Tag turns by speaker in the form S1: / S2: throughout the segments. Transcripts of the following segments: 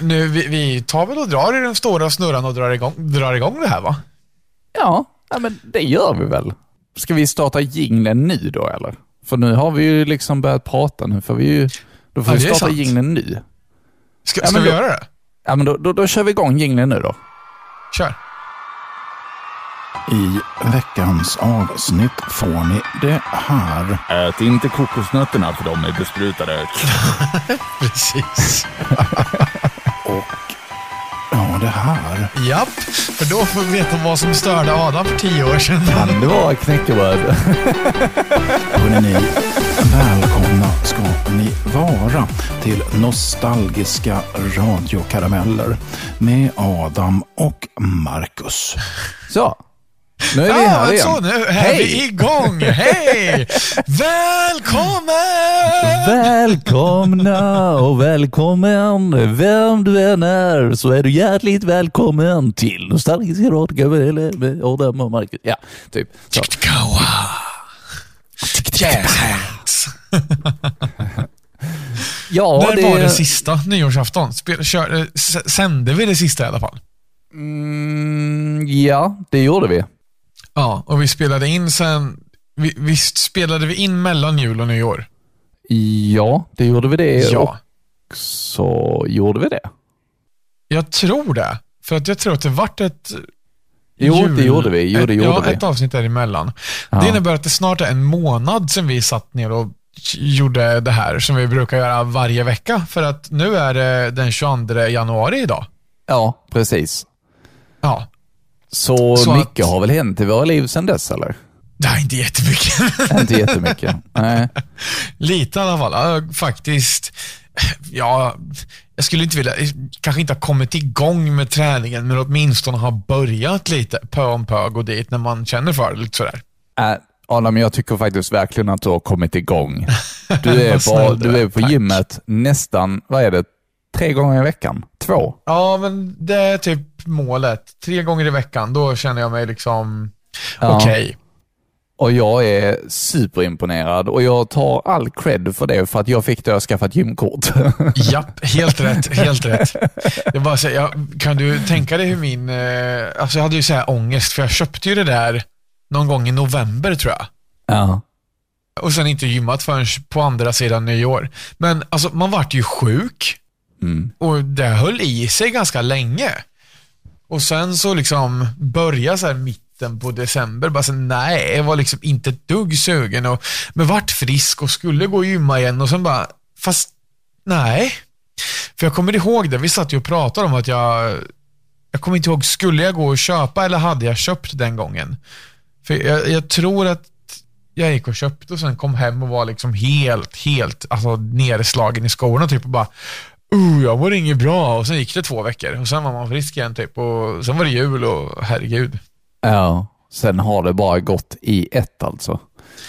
S1: nu, vi, vi tar väl och drar i den stora snurran och drar igång, drar igång det här va?
S2: Ja, ja, men det gör vi väl. Ska vi starta jingeln nu då eller? För nu har vi ju liksom börjat prata, nu får vi ju... Då får
S1: Ja,
S2: vi starta jingeln nu.
S1: Ska,
S2: Ja,
S1: ska vi
S2: då-
S1: göra det?
S2: Ja, men då, då, då kör vi igång jingeln nu då.
S1: Kör.
S3: I veckans avsnitt får ni det här.
S4: Ät inte kokosnötterna för de är besprutade.
S1: Precis.
S3: Ja, det här.
S1: Japp, för då får vi veta vad som störde Adam för tio år sedan.
S2: Kan det vara knäckebröd?
S3: Hörrni, välkomna ska ni vara till nostalgiska radiokarameller med Adam och Marcus.
S2: Så, nu är vi
S1: Ja,
S2: här igen.
S1: så nu är
S2: Hej!
S1: vi igång. Hej! Välkommen!
S2: Välkomna och välkommen, vem du än är, så är du hjärtligt välkommen till Nostalgiska radiokameler med Adam och Marcus. Ja, typ. Så.
S1: Hands.
S2: Ja,
S1: När var det sista nyårsafton? Spel, kör, eh, sände vi det sista i alla fall?
S2: Mm, ja, det gjorde vi.
S1: Ja, och vi spelade in sen... Vi, visst spelade vi in mellan jul och nyår?
S2: Ja, det gjorde vi det.
S1: Ja.
S2: Och så gjorde vi det.
S1: Jag tror det. För att jag tror att det vart ett...
S2: Jo, det gjorde vi. Jo, det
S1: ett,
S2: gjorde
S1: ja,
S2: vi.
S1: ett avsnitt däremellan.
S2: Ja.
S1: Det innebär att det snart är en månad sedan vi satt ner och gjorde det här som vi brukar göra varje vecka. För att nu är det den 22 januari idag.
S2: Ja, precis.
S1: Ja,
S2: Så,
S1: Så
S2: mycket
S1: att-
S2: har väl hänt i våra liv sedan dess, eller?
S1: är inte jättemycket.
S2: Inte jättemycket. Nej.
S1: Lite i alla fall. Faktiskt. Ja, jag skulle inte vilja, kanske inte ha kommit igång med träningen, men åtminstone ha börjat lite pö om pö gå dit när man känner för det. Lite sådär.
S2: Äh, Adam, jag tycker faktiskt verkligen att du har kommit igång. Du är, på,
S1: du är.
S2: på gymmet nästan, vad är det, tre gånger i veckan? Två?
S1: Ja, men det är typ målet. Tre gånger i veckan, då känner jag mig liksom
S2: Ja.
S1: okej.
S2: Och jag är superimponerad och jag tar all cred för det för att jag fick det och skaffat gymkort.
S1: Japp, helt rätt. Helt rätt. Jag bara säger, jag, kan du tänka dig hur min... Eh, alltså jag hade ju så här ångest, för jag köpte ju det där någon gång i november tror jag.
S2: ja.
S1: Och sen inte gymmat förrän på andra sidan nyår. Men alltså, man vart ju sjuk
S2: Mm.
S1: och det höll i sig ganska länge. Och sen så liksom började så här mitten på december, bara så nej, jag var liksom inte ett dugg sugen och men vart frisk och skulle gå och gymma igen och sen bara, fast nej. För jag kommer ihåg det, vi satt ju och pratade om att jag, jag kommer inte ihåg, skulle jag gå och köpa eller hade jag köpt den gången? För jag, jag tror att jag gick och köpte och sen kom hem och var liksom helt, helt alltså, nerslagen i skorna typ och bara uh, jag mår inget bra och sen gick det två veckor och sen var man frisk igen typ och sen var det jul och herregud.
S2: ja. Sen har det bara gått i ett alltså.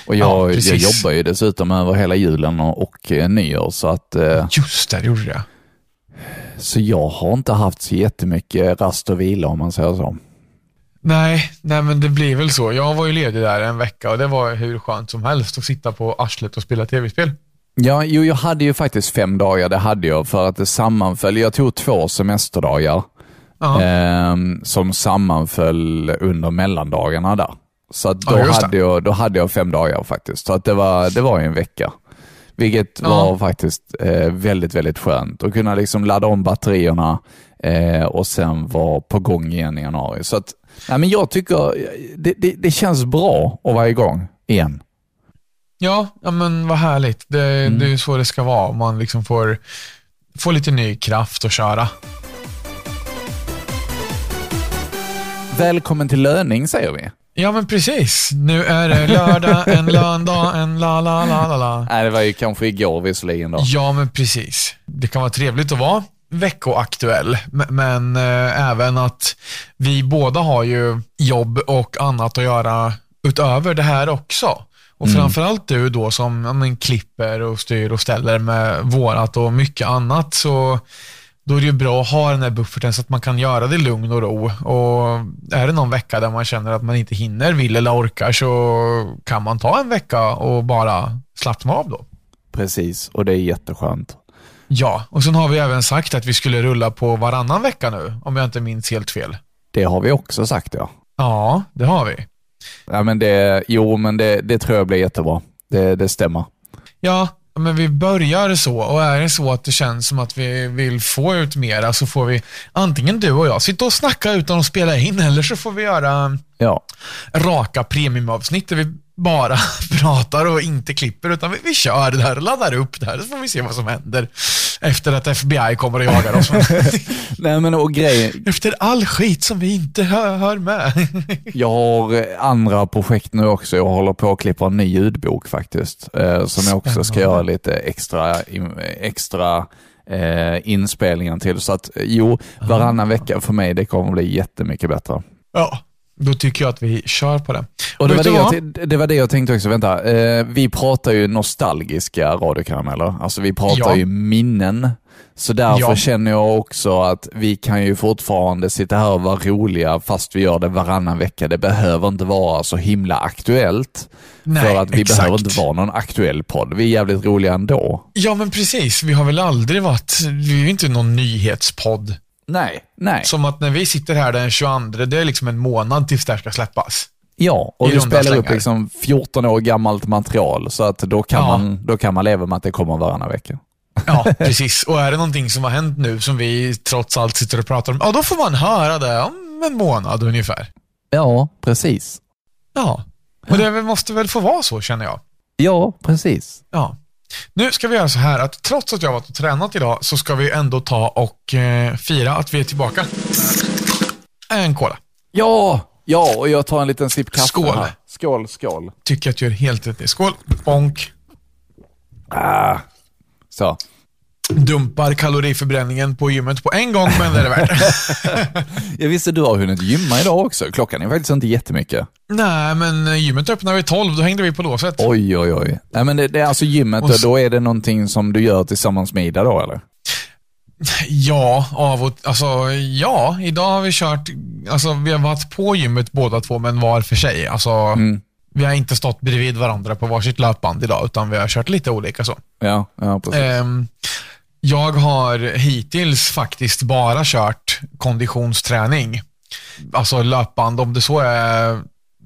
S2: Och
S1: Ja,
S2: jag, jag
S1: precis.
S2: jobbar ju dessutom över hela julen och, och eh, nyår så att eh,
S1: Just det, det gjorde jag.
S2: så jag har inte haft så jättemycket rast och vila om man säger så.
S1: Nej, nej men det blir väl så. Jag var ju ledig där en vecka och det var hur skönt som helst att sitta på arslet och spela tv-spel.
S2: Ja, jo, jag hade ju faktiskt fem dagar, det hade jag, för att det sammanföll. Jag tog två semesterdagar ehm, som sammanföll under mellandagarna där. Så då,
S1: Ja,
S2: hade jag, då hade jag fem dagar faktiskt. Så att det var, det var en vecka. Vilket
S1: Ja.
S2: var faktiskt eh, väldigt, väldigt skönt. Att kunna liksom ladda om batterierna eh, och sen vara på gång igen i januari. Så att, nej, men jag tycker det, det, det känns bra att vara igång igen.
S1: Ja, ja men vad härligt. Det,
S2: Mm.
S1: det är så det ska vara. Man liksom får, får lite ny kraft att köra.
S2: Välkommen till löning säger vi.
S1: Ja, men precis. Nu är det lördag, en löndag, en la la la la la.
S2: Nej, det var ju kanske igår visserligen då.
S1: Ja, men precis. Det kan vara trevligt att vara veckoaktuell, men eh, även att vi båda har ju jobb och annat att göra utöver det här också. Och framförallt du då som ja, men, klipper och styr och ställer med vårat och mycket annat så då är det ju bra att ha den här bufferten så att man kan göra det i lugn och ro. Och är det någon vecka där man känner att man inte hinner, vill eller orkar så kan man ta en vecka och bara slappna av då.
S2: Precis, och det är jätteskönt.
S1: Ja, och sen har vi även sagt att vi skulle rulla på varannan vecka nu, om jag inte minns helt fel.
S2: Det har vi också sagt ja.
S1: Ja, det har vi.
S2: Ja, men det, jo, men det, det tror jag blir jättebra. Det, det stämmer.
S1: Ja, men vi börjar så och är det så att det känns som att vi vill få ut mera så får vi antingen du och jag sitta och snacka utan att spela in eller så får vi göra
S2: Ja.
S1: raka premiumavsnitt där vi bara pratar och inte klipper utan vi, vi kör det här och laddar upp det här så får vi se vad som händer efter att FBI kommer och jagar oss.
S2: Nej, men och grejen,
S1: efter all skit som vi inte hör, hör med.
S2: jag har eh, andra projekt nu också. Jag håller på att klippa en ny ljudbok faktiskt, eh, som jag också ska göra lite extra, extra eh, inspelningar till. Så att eh, jo, varannan vecka för mig, det kommer bli jättemycket bättre.
S1: ja, då tycker jag att vi kör på det.
S2: Och det, var det, jag, det var det jag tänkte också, vänta. Eh, vi pratar ju nostalgiska radiokarameller. Alltså vi pratar
S1: Ja.
S2: ju minnen. Så därför
S1: Ja.
S2: känner jag också att vi kan ju fortfarande sitta här och vara roliga fast vi gör det varannan vecka. Det behöver inte vara så himla aktuellt.
S1: Nej,
S2: för att vi
S1: exakt.
S2: behöver inte vara någon aktuell podd. Vi är jävligt roliga ändå.
S1: Ja, men precis. Vi har väl aldrig varit, vi är ju inte någon nyhetspodd.
S2: Nej. Nej.
S1: Som att när vi sitter här den 22, det är liksom en månad tills det här ska släppas.
S2: Ja, och
S1: I runda
S2: spelar upp
S1: slängar.
S2: liksom 14 år gammalt material. Så att då kan,
S1: Ja.
S2: man, då kan man leva med att det kommer varannan vecka.
S1: Ja, precis. Och är det någonting som har hänt nu som vi trots allt sitter och pratar om, ja då får man höra det om en månad ungefär.
S2: Ja, precis.
S1: Ja, och det måste väl få vara så känner jag.
S2: Ja, precis.
S1: Ja. Nu ska vi göra så här att trots att jag har varit och tränat idag så ska vi ändå ta och eh, fira att vi är tillbaka. En cola.
S2: Ja, ja, och jag tar en liten sipp kaffe
S1: Skål.
S2: här. Skål, skål.
S1: Tycker att du gör helt rätt i. Skål. Bonk.
S2: Ah. Så.
S1: Dumpar kaloriförbränningen på gymmet på en gång, men det är det värt.
S2: Jag visste du har hunnit gymma idag också. Klockan är faktiskt inte jättemycket.
S1: Nej, men gymmet öppnar vid 12, då hängde vi på låset.
S2: Oj, oj, oj. Nej, men det, det är alltså gymmet,
S1: Och
S2: då,
S1: så-
S2: då är det någonting som du gör tillsammans med Ida då, eller?
S1: Ja, av och Alltså, ja. Idag har vi kört, alltså vi har varit på gymmet båda två, men var för sig. Alltså,
S2: Mm.
S1: vi har inte stått bredvid varandra på varsitt löpband idag, utan vi har kört lite olika så.
S2: Ja, ja precis.
S1: Ehm, jag har hittills faktiskt bara kört konditionsträning. Alltså löpband, om det så är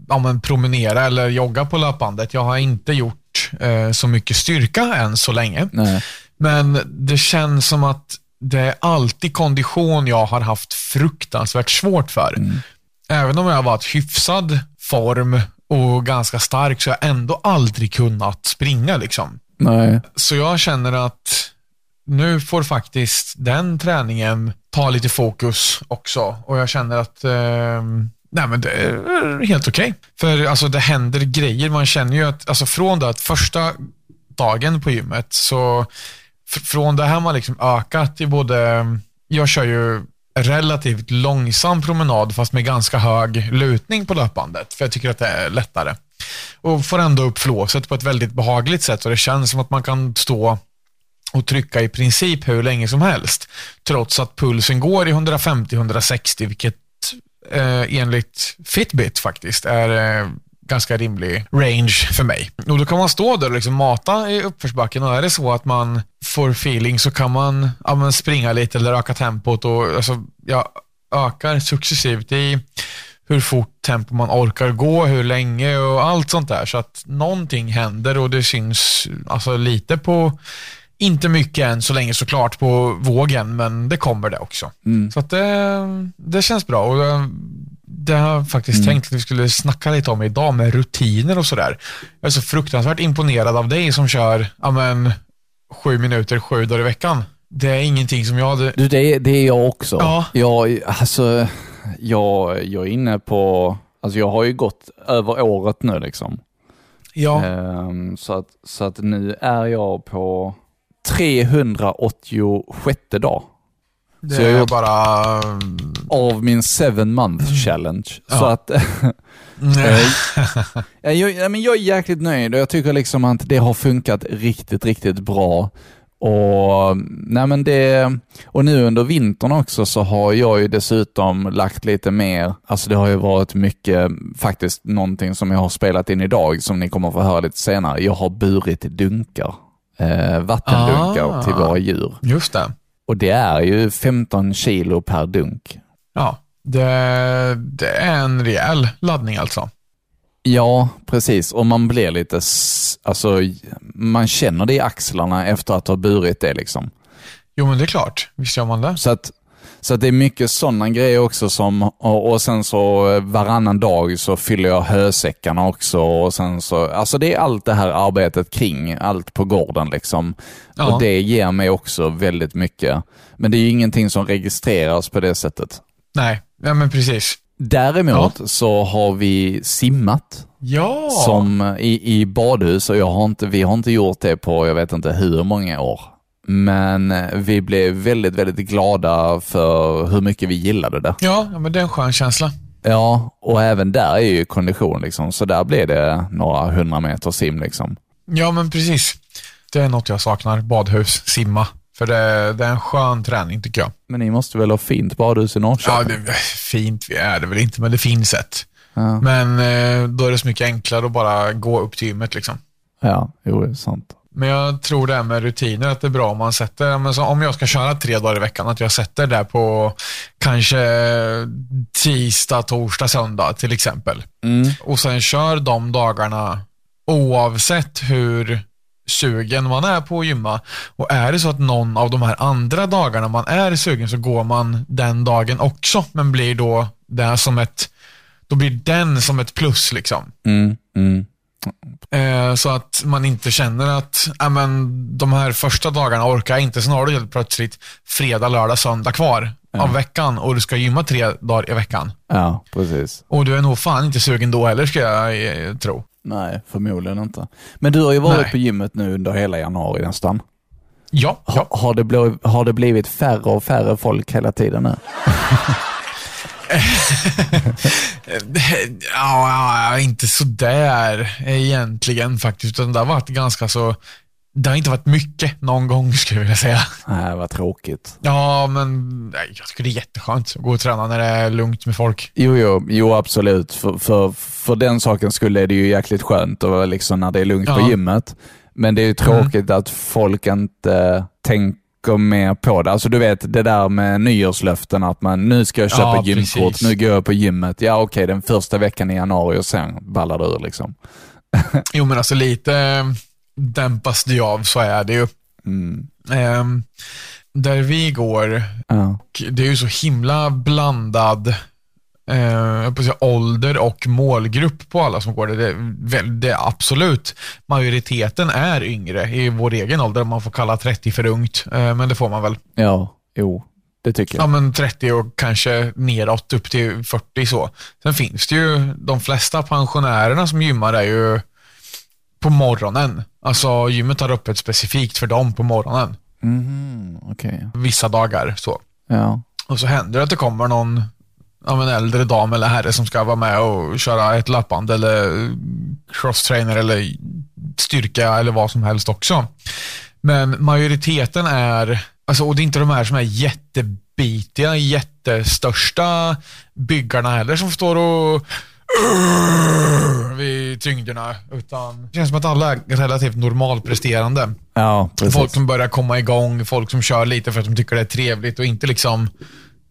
S1: ja, men promenera eller jogga på löpbandet. Jag har inte gjort eh, så mycket styrka än så länge.
S2: Nej.
S1: Men det känns som att det är alltid kondition jag har haft fruktansvärt svårt för. Även om jag har varit hyfsad form och ganska stark så har jag ändå aldrig kunnat springa. liksom.
S2: Nej.
S1: Så jag känner att nu får faktiskt den träningen ta lite fokus också. Och jag känner att eh, nej men det är helt okej. För alltså, det händer grejer. Man känner ju att alltså, från det att första dagen på gymmet så från det här har man liksom ökat i både, jag kör ju relativt långsam promenad fast med ganska hög lutning på löpbandet. För jag tycker att det är lättare. Och får ändå upp flåset på ett väldigt behagligt sätt och det känns som att man kan stå och trycka i princip hur länge som helst. Trots att pulsen går i 150-160 vilket eh, enligt Fitbit faktiskt är eh, ganska rimlig range för mig. Och då kan man stå där och liksom mata i uppförsbacken och är det så att man får feeling så kan man ja, men springa lite eller öka tempot och alltså, jag ökar successivt i hur fort tempo man orkar gå, hur länge och allt sånt där. Så att någonting händer och det syns alltså lite på, inte mycket än så länge såklart på vågen, men det kommer det också. Så att det, det känns bra. Och det, det har jag faktiskt tänkt att vi skulle snacka lite om idag med rutiner och sådär. Jag är så fruktansvärt imponerad av dig som kör ja, men, sju minuter sju dagar i veckan. Det är ingenting som jag hade...
S2: Du, det, är- det är jag också.
S1: Ja.
S2: Jag, alltså, jag, jag är inne på, alltså jag har ju gått över året nu liksom.
S1: Ja,
S2: Ehm, så, att, så att nu är jag på 386 dag
S1: det
S2: så jag
S1: är
S2: gjort-
S1: bara...
S2: av min seven month challenge. Så
S1: Ja.
S2: att Ja, jag, ja, men jag är jäkligt nöjd och jag tycker liksom att det har funkat riktigt, riktigt bra. Och, nej men det, och nu under vintern också så har jag ju dessutom lagt lite mer, alltså det har ju varit mycket, faktiskt någonting som jag har spelat in idag som ni kommer få höra lite senare. Jag har burit dunkar eh, vattendunkar
S1: Ah.
S2: till våra djur.
S1: Just det.
S2: Och det är ju 15 kilo per dunk.
S1: Ja, det, det är en rejäl laddning alltså.
S2: Ja, precis. Och man blir lite, alltså, man känner det i axlarna efter att ha burit det liksom.
S1: Jo, men det är klart. Visst gör man det.
S2: Så att, så det är mycket sådana grejer också som, och, och sen så eh, varannan dag så fyller jag hösäckarna också och sen så, alltså det är allt det här arbetet kring allt på gården liksom.
S1: Ja.
S2: Och det ger mig också väldigt mycket. Men det är ju ingenting som registreras på det sättet.
S1: Nej, ja, men precis.
S2: Däremot så har vi simmat
S1: Ja,
S2: som i, i badhus och jag har inte, vi har inte gjort det på jag vet inte hur många år. Men eh, vi blev väldigt, väldigt glada för hur mycket vi gillade det.
S1: ja, ja, men det är en skön känsla.
S2: Ja, och även där är ju kondition liksom, så där blev det några hundra meter sim liksom.
S1: Ja, men precis. Det är något jag saknar. Badhus, simma. För det, det är en skön träning tycker jag.
S2: Men ni måste väl ha fint badhus i
S1: Ja,
S2: Norrköping?
S1: det är fint vi är det väl inte, men det finns ett.
S2: Ja,
S1: Men eh, då är det så mycket enklare att bara gå upp till gymmet liksom.
S2: ja jo, det är sant.
S1: Men jag tror det här med rutiner, att det är bra om man sätter, men så om jag ska köra tre dagar i veckan, att jag sätter det på kanske tisdag, torsdag, söndag till exempel.
S2: Mm.
S1: Och sen kör de dagarna oavsett hur sugen man är på att gymma. Och är det så att någon av de här andra dagarna man är sugen så går man den dagen också, men blir då det som ett, då blir den som ett plus liksom.
S2: Mm, mm.
S1: Eh, så att man inte känner att ja, men, de här första dagarna orkar jag inte. Sen har du helt plötsligt fredag, lördag, söndag kvar av veckan och du ska gymma tre dagar i veckan.
S2: Ja, precis.
S1: Och du är nog fan inte sugen då heller ska jag eh, tro.
S2: Nej, förmodligen inte. Men du har ju varit
S1: Nej.
S2: på gymmet nu under hela januari nästan.
S1: Ja, ja.
S2: Ha, har, det blivit, har det blivit färre och färre folk hela tiden nu?
S1: ja, inte sådär egentligen faktiskt. Utan det har varit ganska så, det har inte varit mycket någon gång skulle jag vilja säga.
S2: Nej, vad tråkigt.
S1: Ja, men nej, jag tycker det är jätteskönt att gå och träna när det är lugnt med folk.
S2: Jo, jo, jo absolut. För, för, för den saken skulle är det ju jäkligt skönt och liksom när det är lugnt på
S1: Ja.
S2: gymmet. Men det är ju tråkigt att folk inte tänker mer på det. Alltså du vet det där med nyårslöften att man nu ska jag köpa
S1: Ja,
S2: gymkort,
S1: precis.
S2: nu går jag på gymmet. Ja okej, den första veckan i januari och sen ballar det ur liksom.
S1: Jo, men alltså lite eh, dämpas det av, så är det ju.
S2: Mm.
S1: Ehm, där vi går,
S2: Ja.
S1: och det är ju så himla blandad eh, på säga, ålder och målgrupp på alla som går det. Det, väl, det absolut, majoriteten är yngre i vår egen ålder, om man får kalla 30 för ungt, eh, men det får man väl.
S2: ja, jo, det tycker
S1: Ja,
S2: jag.
S1: men 30 och kanske neråt upp till 40 så. Sen finns det ju, de flesta pensionärerna som gymmar är ju på morgonen. Alltså gymmet har öppet specifikt för dem på morgonen.
S2: Mhm, okej.
S1: Vissa dagar så.
S2: Ja.
S1: Och så händer det att det kommer någon ja, men äldre dam eller herre som ska vara med och köra ett löpband eller crosstrainer eller styrka eller vad som helst också. Men majoriteten är, alltså, och det är inte de här som är jättebitiga, jättestörsta byggarna heller som står och vid tyngderna, utan det känns som att alla är relativt normalpresterande.
S2: Ja, precis.
S1: Folk som börjar komma igång, folk som kör lite för att de tycker det är trevligt och inte liksom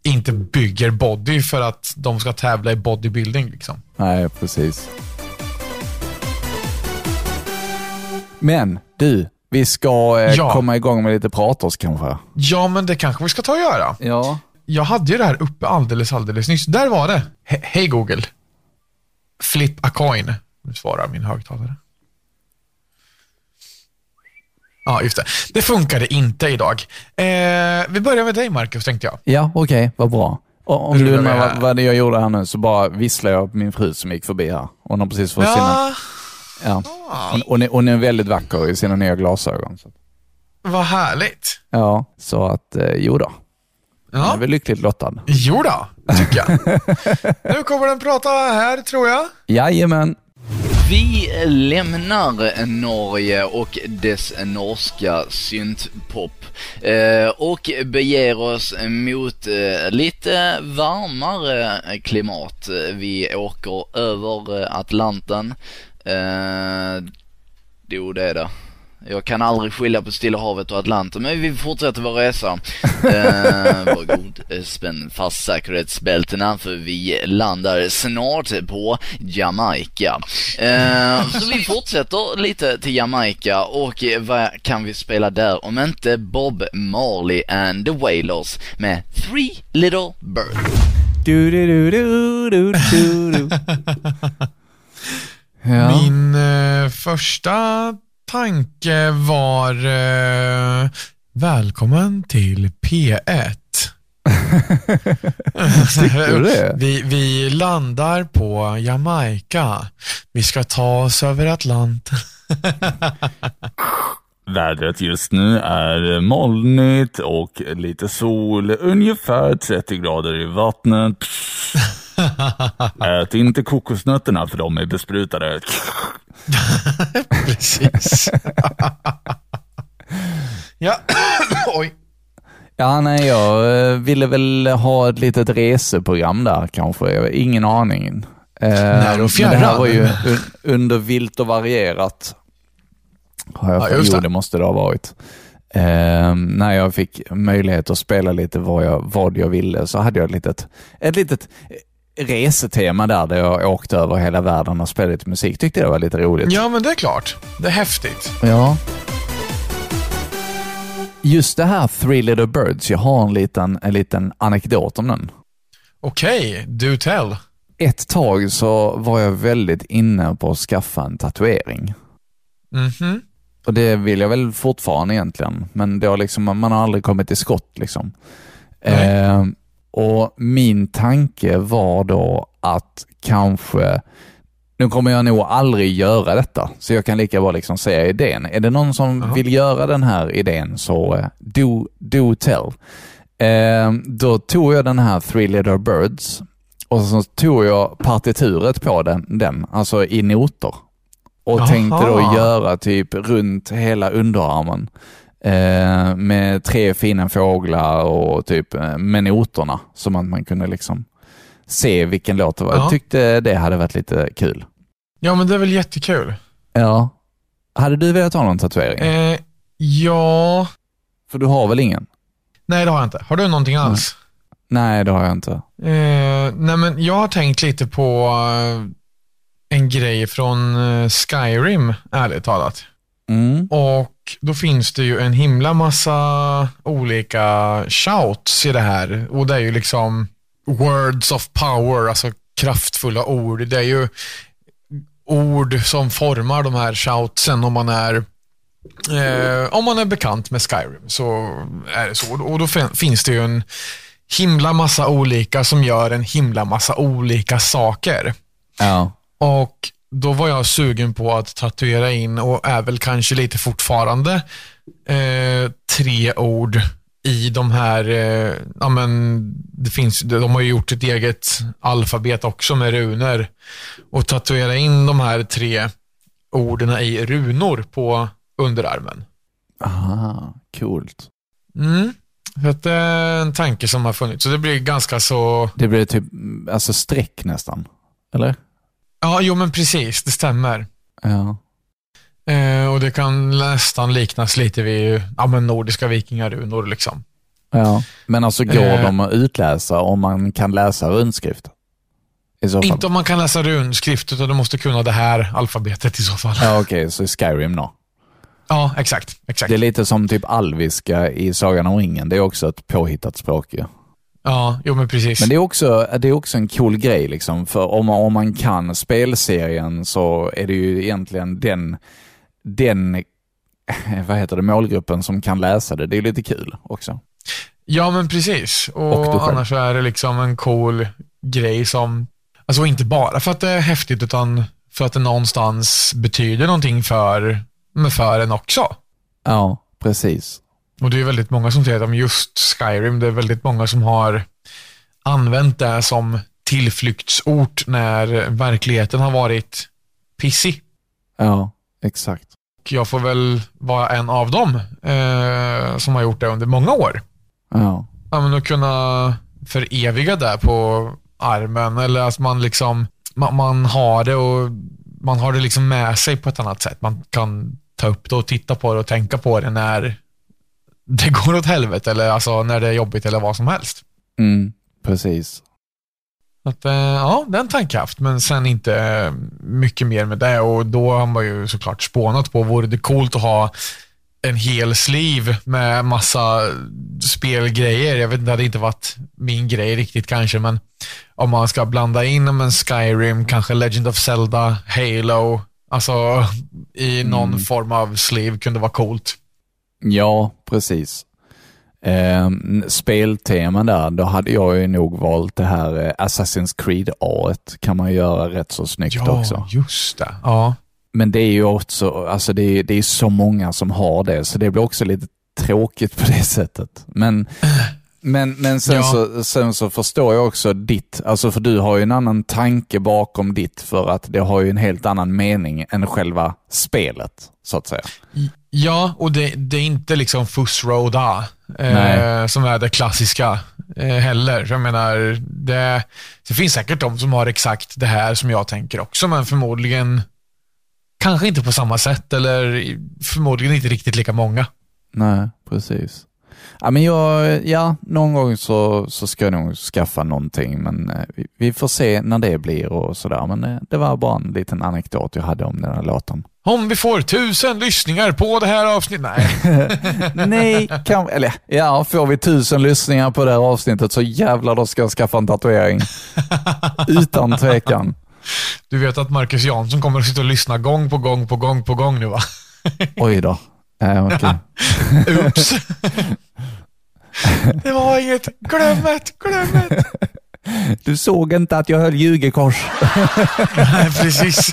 S1: inte bygger body för att de ska tävla i bodybuilding. Liksom.
S2: Nej, precis. Men du, vi ska eh,
S1: Ja.
S2: komma igång med lite praters kanske?
S1: Ja, men det kanske vi ska ta och göra.
S2: Ja.
S1: Jag hade ju det här uppe alldeles, alldeles nyss. Där var det. He- Hej Google. Flip a coin. Nu svarar min högtalare. Ja, just det. Det funkade inte idag. Eh, vi börjar med dig Marcus, tänkte jag.
S2: Ja, okej, vad bra. Och om du undrar vad, vad jag gjorde här nu så bara visslar jag på min fru som gick förbi här. Hon har precis fått sina...
S1: Ja,
S2: Ja. Hon, hon, är, hon är väldigt vacker i sina nya glasögon. Så.
S1: vad härligt.
S2: Ja, så att eh, jo då.
S1: Ja.
S2: är väl lyckligt lottad.
S1: Jo då, tycker jag. nu kommer den prata här, tror jag.
S2: Jajamän.
S5: Vi lämnar Norge och dess norska syntpop eh, och beger oss mot eh, lite varmare klimat. Vi åker över Atlanten. Eh, jo, det är det. Jag kan aldrig skilja på Stilla havet och Atlanten, men vi fortsätter vår resa. eh, var god, eh, spänn fast säkerhetsbältena för vi landar snart på Jamaica. Eh, så vi fortsätter lite till Jamaica och vad kan vi spela där om inte Bob Marley and the Wailers med Three Little Birds.
S2: Du, du, du, du, du, du, du. Ja.
S1: Min eh, första tanke var eh, välkommen till P1.
S2: Tyckte du det?
S1: Vi, vi landar på Jamaica. Vi ska ta oss över Atlanten.
S4: Vädret just nu är molnigt och lite sol, ungefär 30 grader i vattnet. Ät inte kokosnötterna för de är besprutade.
S1: Precis. ja, oj.
S2: Ja, nej, jag eh, ville väl ha ett litet reseprogram där kanske. Ingen aning. Eh,
S1: När och
S2: men det här var ju un, under vilt och varierat. Har jag
S1: Ja,
S2: jo,
S1: det.
S2: det måste det ha varit. Eh, när jag fick möjlighet att spela lite vad jag, vad jag ville så hade jag ett litet, ett litet resetema där, där jag åkte över hela världen och spelade lite musik. Tyckte det var lite roligt.
S1: Ja, men det är klart. Det är häftigt.
S2: Ja. Just det här Three Little Birds, jag har en liten, en liten anekdot om den.
S1: Okej, do tell.
S2: Ett tag så var jag väldigt inne på att skaffa en tatuering.
S1: Mhm.
S2: Och det vill jag väl fortfarande egentligen, men det har liksom, man har aldrig kommit till skott. Liksom.
S1: Nej.
S2: Eh, och Min tanke var då att kanske, nu kommer jag nog aldrig göra detta, så jag kan lika bra liksom säga idén. Är det någon som
S1: Jaha.
S2: vill göra den här idén så eh, do, do tell. Eh, då tog jag den här Three Little Birds och så tog jag partituret på den, den alltså i noter. Och
S1: Jaha.
S2: tänkte då göra typ runt hela underarmen eh, med tre fina fåglar och typ eh, med noterna som att man kunde liksom se vilken låt det var.
S1: Ja.
S2: Jag tyckte det hade varit lite kul.
S1: Ja, men det är väl jättekul.
S2: Ja. Hade du velat ha någon tatuering?
S1: Eh, ja,
S2: För du har väl ingen?
S1: nej det har jag inte. Har du någonting alls?
S2: Nej, det har jag inte.
S1: Eh, nej, men jag har tänkt lite på eh, en grej från Skyrim, ärligt talat.
S2: Mm.
S1: Och då finns det ju en himla massa olika shouts i det här. Och det är ju liksom words of power, alltså kraftfulla ord. Det är ju ord som formar de här shoutsen om man är eh, om man är bekant med Skyrim så är det så. Och då fin- finns det ju en himla massa olika som gör en himla massa olika saker.
S2: Ja.
S1: Och då var jag sugen på att tatuera in och är väl kanske lite fortfarande eh, tre ord i de här, eh, ja men det finns, de har ju gjort ett eget alfabet också med runor och tatuera in de här tre orden i runor på underarmen.
S2: Aha, coolt.
S1: Mm. Så det är en tanke som har funnits. Så det blir ganska så,
S2: Det blir typ alltså streck nästan. Eller?
S1: Ja jo men precis, det stämmer.
S2: Ja.
S1: Eh, och det kan nästan liknas lite vid ja, men nordiska vikingarunor. Liksom.
S2: ja. Men alltså går
S1: Eh.
S2: de att utläsa om man kan läsa runskrift? Så.
S1: Inte om man kan läsa runskrift, utan du måste kunna det här alfabetet i så fall.
S2: Ja, okej, så i Skyrim då.
S1: Ja, exakt. exakt.
S2: Det är lite som typ alviska i Sagan om ringen. Det är också ett påhittat språk ju.
S1: Ja, jo men precis.
S2: Men det är också, det är också en cool grej liksom. För om man, om man kan spelserien så är det ju egentligen den, den vad heter det, målgruppen som kan läsa det. Det är lite kul också.
S1: Ja, men precis. Och,
S2: Och
S1: annars är det liksom en cool grej som, alltså inte bara för att det är häftigt, utan för att det någonstans betyder någonting för, för en också.
S2: Ja, precis.
S1: Och det är väldigt många som säger att om just Skyrim, det är väldigt många som har använt det som tillflyktsort när verkligheten har varit pissig.
S2: Ja, exakt.
S1: Och jag får väl vara en av dem eh, som har gjort det under många år.
S2: Ja,
S1: Ja, men att kunna föreviga det på armen eller att man liksom man, man har det och man har det liksom med sig på ett annat sätt. Man kan ta upp det och titta på det och tänka på det när det går åt helvete eller alltså när det är jobbigt eller vad som helst.
S2: Mm, precis.
S1: Att, eh, ja, den tanke haft, men sen inte eh, mycket mer med det och då har man ju såklart spånat på, vore det coolt att ha en hel sleeve med massa spelgrejer. Jag vet inte, det hade inte varit min grej riktigt kanske, men om man ska blanda in en Skyrim, kanske Legend of Zelda, Halo, alltså i någon form av sleeve kunde vara coolt.
S2: Ja, precis. Eh, spelteman där, då hade jag ju nog valt det här eh, Assassin's Creed A kan man göra rätt så snyggt
S1: Ja,
S2: också.
S1: just det. Ja.
S2: Men det är ju också, alltså det är, det är så många som har det, så det blir också lite tråkigt på det sättet. Men, men, men sen,
S1: Ja.
S2: så, sen så förstår jag också ditt, alltså för du har ju en annan tanke bakom ditt, för att det har ju en helt annan mening än själva spelet, så att säga.
S1: Ja, och det, det är inte liksom Fuss Road A, eh, som är det klassiska eh, heller. Jag menar, det, det finns säkert de som har exakt det här som jag tänker också, men förmodligen kanske inte på samma sätt eller förmodligen inte riktigt lika många.
S2: Nej, precis. Ja, men jag, ja, någon gång så, så ska jag nog skaffa någonting, men eh, vi, vi får se när det blir och sådär. Men eh, det var bara en liten anekdot jag hade om den här låten.
S1: Om vi får tusen lyssningar på det här avsnittet. Nej,
S2: Nej, kan, eller ja, får vi tusen lyssningar på det här avsnittet så jävlar då ska jag skaffa en tatuering. Utan tvekan.
S1: du vet att Marcus Jansson kommer att sitta och lyssna gång på gång på gång på gång nu va?
S2: Oj då. Äh, okej.
S1: Oops. Det var inget. Glöm det, glöm det.
S2: Du såg inte att jag höll ljugekors.
S1: Nej, precis.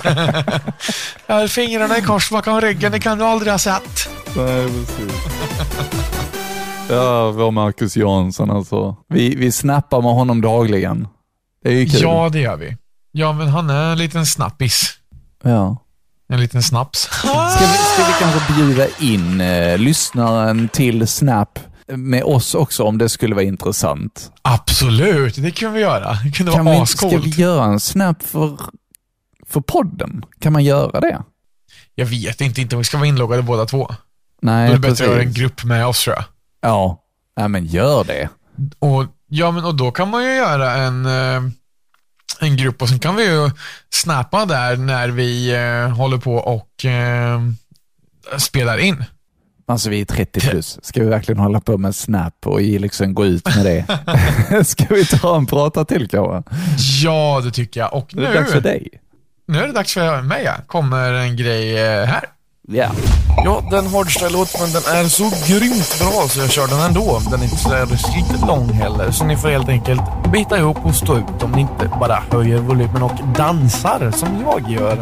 S1: Jag har fingrarna i kors bakom ryggen, det kan du aldrig ha sett.
S2: Nej, precis. Ja, vår Marcus Jansson alltså. Vi, vi snappar med honom dagligen. Det är ju kul.
S1: Ja, det gör vi. Ja, men han är en liten snappis.
S2: ja.
S1: En liten snaps.
S2: Ska, vi, ska vi kanske bjuda in eh, lyssnaren till Snap med oss också om det skulle vara intressant?
S1: Absolut, det kan vi göra. Det kunde
S2: Kan
S1: vara
S2: vi, ska
S1: ascoolt.
S2: vi göra en Snap för, för podden? Kan man göra det?
S1: Jag vet inte, inte om vi ska vara inloggade båda två. Då
S2: Nej,
S1: är det bättre att
S2: precis.
S1: göra en grupp med oss tror jag.
S2: Ja, Nej, men gör det.
S1: Och, ja, men och då kan man ju göra en, eh, en grupp och sen kan vi ju snappa där när vi eh, håller på och eh, spelar in.
S2: Alltså vi är 30 plus. Ska vi verkligen hålla på med Snap och liksom gå ut med det? Ska vi ta en prata till kanske?
S1: Ja, det tycker jag. Och
S2: Det är dags för
S1: nu,
S2: dig.
S1: nu är det dags för mig. Ja. Kommer en grej eh, här.
S2: Ja.
S6: Ja, den hardstyle-låten den är så grymt bra så jag kör den ändå. Den är inte så riktigt lång heller, så ni får helt enkelt bita ihop och stå ut om ni inte bara höjer volymen och dansar som jag gör.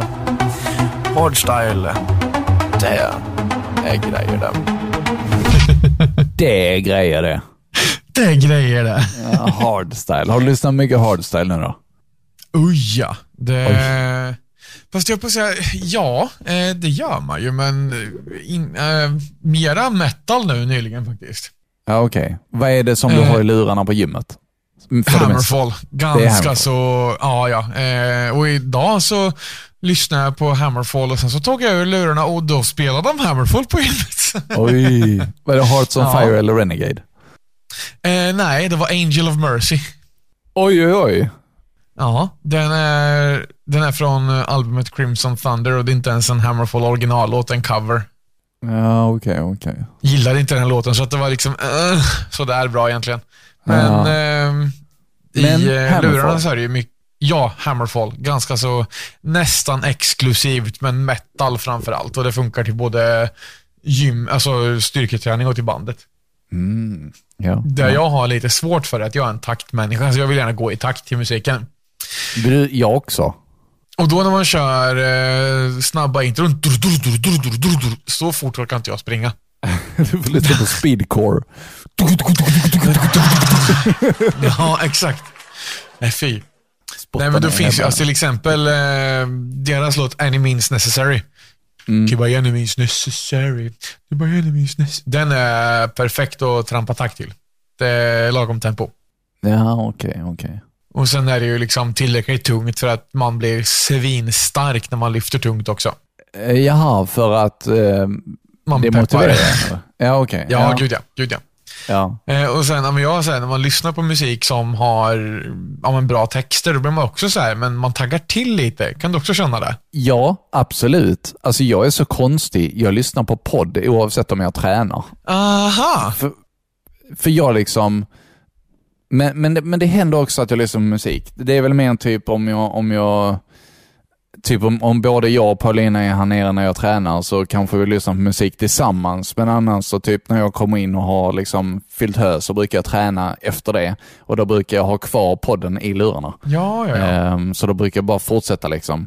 S6: Hardstyle, det är grejer det.
S2: Det är grejer det.
S1: Det är grejer det.
S2: Ja, hardstyle. Har du lyssnat mycket hardstyle nu då?
S1: Oj ja. Det... Fast jag på att säga, ja, eh, det gör man ju, men eh, in, eh, mera metal nu nyligen faktiskt.
S2: Ja, okej. Vad är det som du har i lurarna på gymmet?
S1: Hammerfall. Ganska
S2: Hammerfall.
S1: så, ja ja. Eh, och idag så lyssnade jag på Hammerfall och sen så tog jag ur lurarna och då spelade de Hammerfall på gymmet.
S2: Oj. Var det Hearts on
S1: Ja.
S2: Fire eller Renegade?
S1: eh, nej, det var Angel of Mercy.
S2: Oj, oj, oj.
S1: Ja, den är, den är från eh, albumet Crimson Thunder och det är inte ens en Hammerfall originallåt, en cover.
S2: Ja, okej, okej.
S1: Gillade inte den låten så att det var liksom uh, sådär bra egentligen. Men
S2: Ja.
S1: ehm, i
S2: Men
S1: eh,
S2: Hammerfall?
S1: lurarna så är det ju mycket, ja, Hammerfall. Ganska så nästan exklusivt, men metal framför allt. Och det funkar till både gym, alltså styrketräning och till bandet.
S2: Mm. Ja.
S1: Det
S2: ja.
S1: jag har lite svårt för är att jag är en taktmänniska, så jag vill gärna gå i takt till musiken.
S2: Du, jag också.
S1: Och då när man kör eh, snabba intron, dur, dur, dur, så fort orkar inte jag springa.
S2: Du får lyssna på speedcore.
S1: Ja, exakt. Nej, fy. Nej, men då finns ju alltså, till exempel eh, deras låt Any Means Necessary.
S2: Mm.
S1: By any means necessary. By any means necessary. Den är perfekt att trampa takt till. Det är lagom tempo.
S2: Ja, okej, okej.
S1: Och sen är det ju liksom tillräckligt tungt för att man blir svinstark när man lyfter tungt också.
S2: Eh, Jaha, för att eh,
S1: Man
S2: det
S1: peppar.
S2: motiverar? ja, okej.
S1: Ja,
S2: ja.
S1: gud ja. Gud ja.
S2: ja.
S1: Eh, och sen, om jag säger när man lyssnar på musik som har ja, men bra texter, då blir man också så här, men man taggar till lite. Kan du också känna det?
S2: Ja, absolut. Alltså jag är så konstig. Jag lyssnar på podd oavsett om jag tränar.
S1: Aha!
S2: För, för jag liksom... Men, men, det- men det händer också att jag lyssnar på musik. Det är väl mer typ om jag... Om jag Typ om, om både jag och Paulina är här nere när jag tränar så kanske vi lyssnar på musik tillsammans. Men annars så typ när jag kommer in och har liksom fyllt hö så brukar jag träna efter det. Och då brukar jag ha kvar podden i lurarna.
S1: Ja, ja, ja.
S2: Ehm, så då brukar jag bara fortsätta liksom.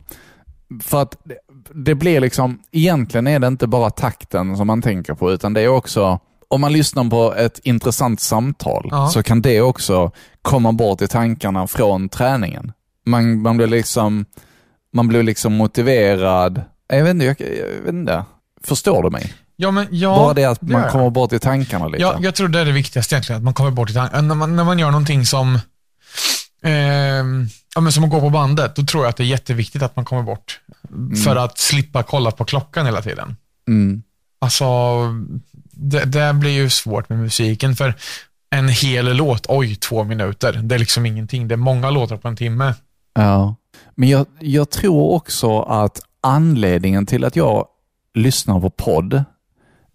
S2: För att det, det blir liksom, egentligen är det inte bara takten som man tänker på, utan det är också, om man lyssnar på ett intressant samtal,
S1: Ja.
S2: så kan det också komma bort i tankarna från träningen. Man, man blir liksom, man blir liksom motiverad. Jag vet inte, jag, jag vet inte. Förstår du mig?
S1: Ja, men ja.
S2: bara det att man
S1: jag.
S2: kommer bort i tankarna lite.
S1: Ja, jag tror det är det viktigaste egentligen, att man kommer bort i tanken. När man, när man gör någonting som, ehm, ja, men som att gå på bandet, då tror jag att det är jätteviktigt att man kommer bort. För att slippa kolla på klockan hela tiden.
S2: Mm.
S1: Alltså, det, det blir ju svårt med musiken, för en hel låt, oj, två minuter. Det är liksom ingenting. Det är många låtar på en timme.
S2: Ja, men jag, jag tror också att anledningen till att jag lyssnar på podd, det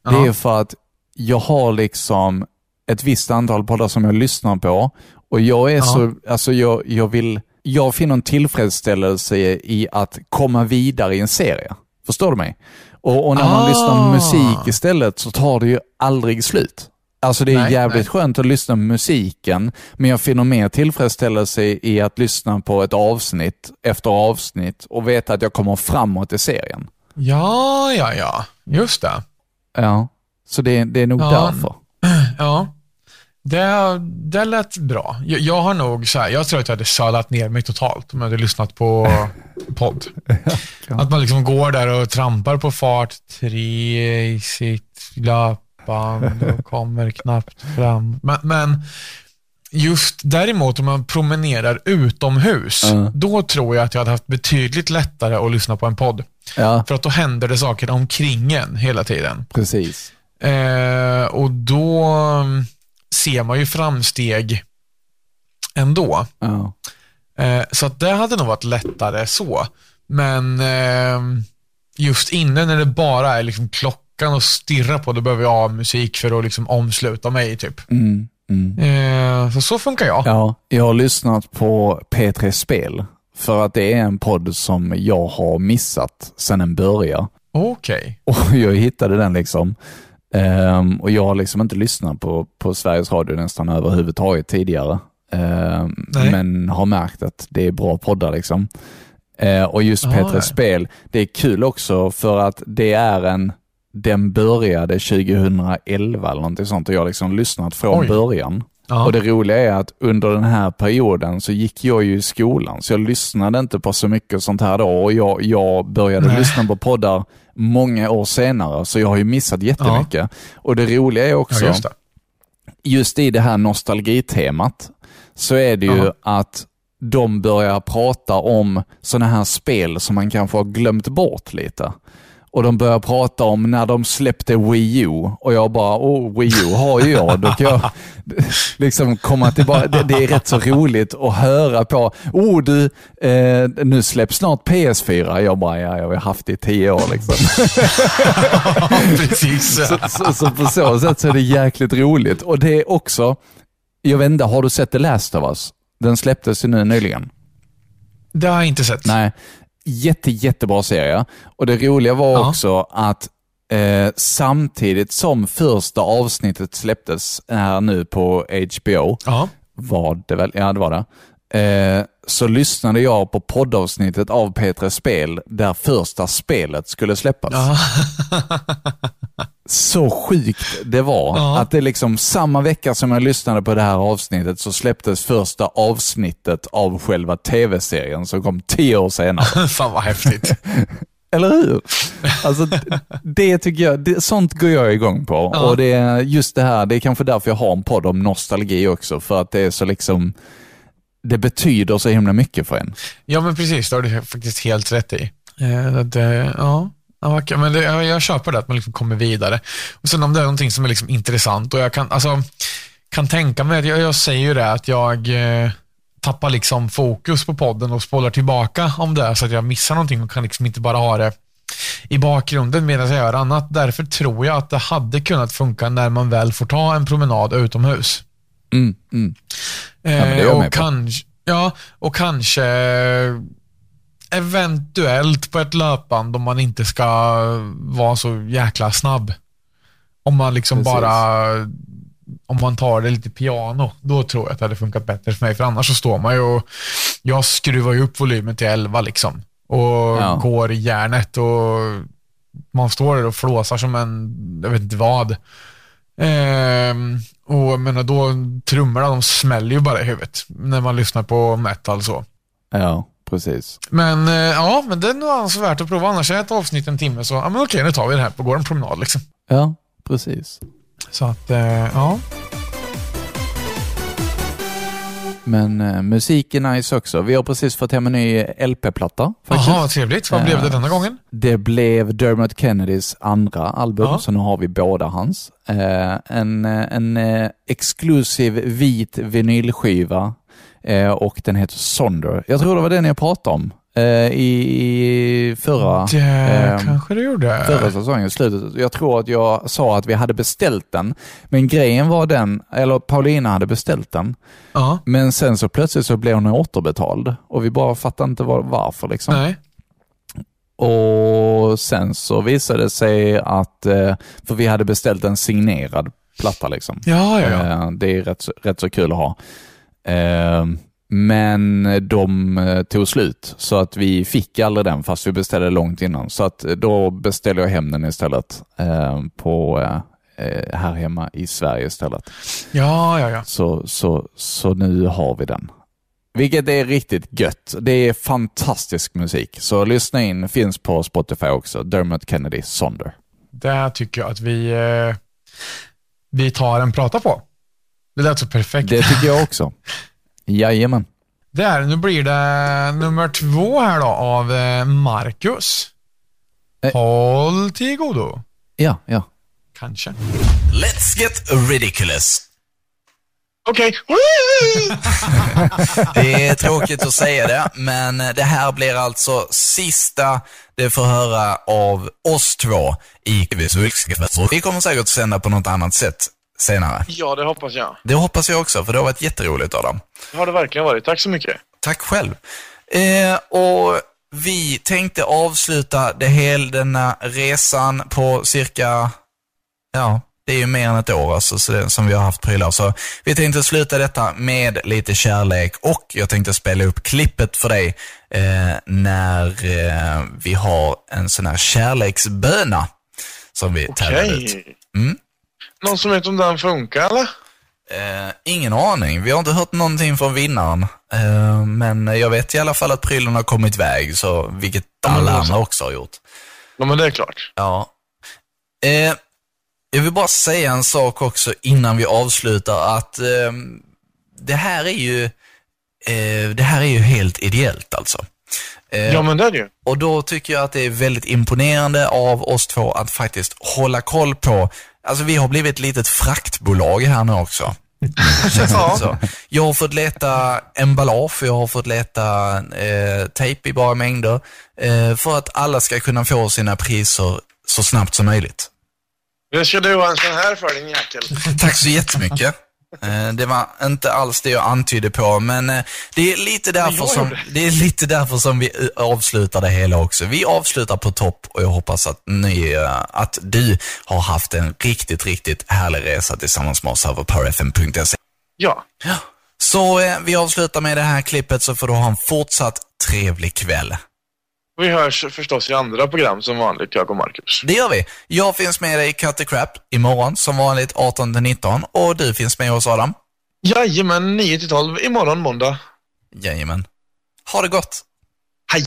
S1: Ja.
S2: är för att jag har liksom ett visst antal poddar som jag lyssnar på och jag är
S1: Ja.
S2: så, alltså jag, jag vill, jag finner en tillfredsställelse i att komma vidare i en serie. Förstår du mig? Och, och när man
S1: Ah.
S2: lyssnar på musik istället så tar det ju aldrig slut. Alltså det är
S1: Nej,
S2: jävligt
S1: nej.
S2: skönt att lyssna på musiken, men jag finner mer tillfredsställelse i att lyssna på ett avsnitt efter avsnitt och veta att jag kommer framåt i serien.
S1: Ja, ja, ja. Just det.
S2: Ja, så det, det är nog
S1: Ja.
S2: därför.
S1: Ja. Det, det lät bra. Jag, jag har nog så här, jag tror att jag hade sölat ner mig totalt om jag hade lyssnat på podd. Att man liksom går där och trampar på fart, tre i sitt löpband och kommer knappt fram. Men, men just däremot om man promenerar utomhus,
S2: Ja.
S1: då tror jag att jag hade haft betydligt lättare att lyssna på en podd.
S2: Ja,
S1: För att då händer det saker omkring en hela tiden.
S2: precis.
S1: Eh, och då mm, ser man ju framsteg ändå.
S2: Ja.
S1: Eh, så att det hade nog varit lättare så. Men eh, just inne när det bara är liksom klockan och stirra på, då behöver jag ha musik för att liksom omsluta mig typ.
S2: Mm, mm.
S1: Eh, så så funkar jag.
S2: Ja, jag har lyssnat på P3 Spel för att det är en podd som jag har missat sedan den började.
S1: Okej.
S2: Och jag hittade den liksom. Ehm, och jag har liksom inte lyssnat på, på Sveriges Radio nästan överhuvudtaget tidigare.
S1: Nej.
S2: men har märkt att det är bra poddar liksom. Eh, och just P3
S1: ja.
S2: Spel, det är kul också för att det är en, den började 2011 eller någonting sånt och jag har liksom lyssnat från
S1: Oj.
S2: början.
S1: Ja.
S2: Och det roliga är att under den här perioden så gick jag ju i skolan, så jag lyssnade inte på så mycket sånt här då och jag, jag började
S1: Nej.
S2: lyssna på poddar många år senare, så jag har ju missat jättemycket. Och det roliga är också,
S1: ja, just
S2: just i det här nostalgitemat, så är det ju
S1: Ja.
S2: att de börjar prata om sådana här spel som man kanske har glömt bort lite. Och de börjar prata om när de släppte Wii U och jag bara, åh, Wii U har ju jag. Då kan jag liksom komma tillbaka. Det, det är rätt så roligt att höra på, oh du, eh, nu släpps snart PS4. Jag bara, ja, jag har haft det i tio år liksom.
S1: Precis.
S2: Så, så, så på så sätt så är det jäkligt roligt. Och det är också, jag vet inte, har du sett The Last of Us? Den släpptes ju nu nyligen.
S1: Det har jag inte sett.
S2: Nej, jätte, jättebra serie. Och det roliga var
S1: Ja.
S2: också att eh, samtidigt som första avsnittet släpptes här nu på HBO,
S1: Ja.
S2: var det väl? Ja, det var det. Eh, så lyssnade jag på poddavsnittet av P3 Spel där första spelet skulle släppas.
S1: Ja.
S2: Så sjukt det var.
S1: Ja.
S2: Att det liksom samma vecka som jag lyssnade på det här avsnittet så släpptes första avsnittet av själva tv-serien som kom tio år senare.
S1: Fan vad häftigt.
S2: Eller hur? Alltså, det tycker jag, det, sånt går jag igång på.
S1: Ja.
S2: Och det är just det här, det är kanske därför jag har en podd om nostalgi också. För att det är så liksom, det betyder så himla mycket för en.
S1: Ja, men precis. Det har du faktiskt helt rätt i. Eh, det, ja. Ja, okej, men det, jag, jag köper det, att man liksom kommer vidare. Och sen om det är någonting som är liksom intressant och jag kan, alltså, kan tänka mig, att jag, jag säger ju det, att jag eh, tappar liksom fokus på podden och spolar tillbaka om det är så att jag missar någonting och kan liksom inte bara ha det i bakgrunden medan jag gör annat. Därför tror jag att det hade kunnat funka när man väl får ta en promenad utomhus.
S7: Mm, mm.
S1: Eh,
S7: jag med
S1: och, kanske, ja, och kanske eventuellt på ett löpband om man inte ska vara så jäkla snabb. Om man liksom
S7: Precis.
S1: bara om man tar det lite piano, då tror jag att det hade funkat bättre för mig. För annars så står man ju och jag skruvar ju upp volymen till 11 liksom. Och
S7: Ja.
S1: går i järnet och man står där och flåsar som en, jag vet inte vad. Ehm, och menar då, trummorna de smäller ju bara i huvudet när man lyssnar på metal så.
S7: Ja, precis.
S1: Men eh, ja, men det är nog alltså värt att prova. Annars är ett avsnitt en timme så, ja men okej nu tar vi det här och går en promenad liksom.
S7: Ja, precis.
S1: Så att, eh, ja.
S7: Men eh, musik är nice också. Vi har precis fått hem en ny LP-platta.
S1: Jaha, trevligt. Vad blev det
S7: Ja.
S1: denna gången?
S7: Det blev Dermot Kennedys andra album,
S1: Ja.
S7: så nu har vi båda hans. Eh, en eh, en eh, exklusiv vit vinylskiva eh, och den heter Sonder. Jag tror det var den jag pratade om eh, i förra,
S1: Det
S7: ehm,
S1: kanske det gjorde.
S7: förra säsongen, slutet. Jag tror att jag sa att vi hade beställt den, men grejen var den, eller Paulina hade beställt den,
S1: Ja,
S7: men sen så plötsligt så blev den återbetald och vi bara fattade inte var, varför. Liksom.
S1: nej.
S7: Och sen så visade det sig att, eh, för vi hade beställt en signerad platta liksom.
S1: Ja, ja, ja.
S7: Eh, Det är rätt, rätt så kul att ha. Men de eh, tog slut, så att vi fick aldrig den fast vi beställde långt innan. Så att eh, då beställde jag hem den istället eh, på, eh, eh, här hemma i Sverige istället.
S1: Ja, ja, ja.
S7: Så, så, så nu har vi den. Vilket är riktigt gött. Det är fantastisk musik. Så lyssna in, finns på Spotify också. Dermot Kennedy Sonder.
S1: Det tycker jag att vi, eh, vi tar en prata på. Det lät så perfekt.
S7: Det tycker jag också. Jajamän.
S1: Där, nu blir det nummer två här då av eh, Marcus.
S7: Eh.
S1: Håll till godo.
S7: Ja, ja.
S1: Kanske.
S2: Let's get ridiculous.
S1: Okej.
S2: Det är tråkigt att säga det, men det här blir alltså sista det får höra av oss två i. Vi kommer säkert sända på något annat sätt senare.
S8: Ja, det hoppas jag.
S2: Det hoppas jag också, för det har varit jätteroligt Adam.
S8: Det har det verkligen varit. Tack så mycket.
S2: Tack själv. Eh, och vi tänkte avsluta det hela denna resan på cirka, ja, det är ju mer än ett år alltså, så det, som vi har haft prylar. Så vi tänkte sluta detta med lite kärlek och jag tänkte spela upp klippet för dig eh, när eh, vi har en sån här kärleksböna som vi tävlar ut. Mm.
S8: Någon som vet om den funkar eller?
S2: Eh, ingen aning. Vi har inte hört någonting från vinnaren. Eh, men jag vet i alla fall att prylen har kommit iväg, så, vilket alla andra
S8: så.
S2: också har gjort.
S8: Ja, men det är klart.
S2: Ja. Eh, jag vill bara säga en sak också innan vi avslutar, att eh, det här är ju eh, det här är ju helt ideellt alltså. Eh,
S8: Ja, men det är det ju.
S2: och då tycker jag att det är väldigt imponerande av oss två att faktiskt hålla koll på, alltså vi har blivit ett litet fraktbolag här nu också. Så. Jag har fått leta emballage, jag har fått leta eh, tejp i bara mängder eh, för att alla ska kunna få sina priser så snabbt som möjligt.
S8: Det ska du ha en sån här för din jäkel.
S2: Tack så jättemycket. Eh, Det var inte alls det jag antydde på, men eh, det är lite därför som, det är lite därför som vi eh, avslutar det hela också. Vi avslutar på topp och jag hoppas att, ni, att du har haft en riktigt, riktigt härlig resa tillsammans med oss här på powerfm.se.
S8: Ja.
S2: Så vi avslutar med det här klippet så får du ha en fortsatt trevlig kväll.
S8: Vi hörs förstås i andra program som vanligt, jag och Marcus.
S2: Det gör vi. Jag finns med dig i Cut the Crap imorgon som vanligt 18-19 och du finns med oss Adam.
S8: Jajamän, 9 till 12 imorgon måndag.
S2: Jajamän. Ha det gott.
S8: Hej!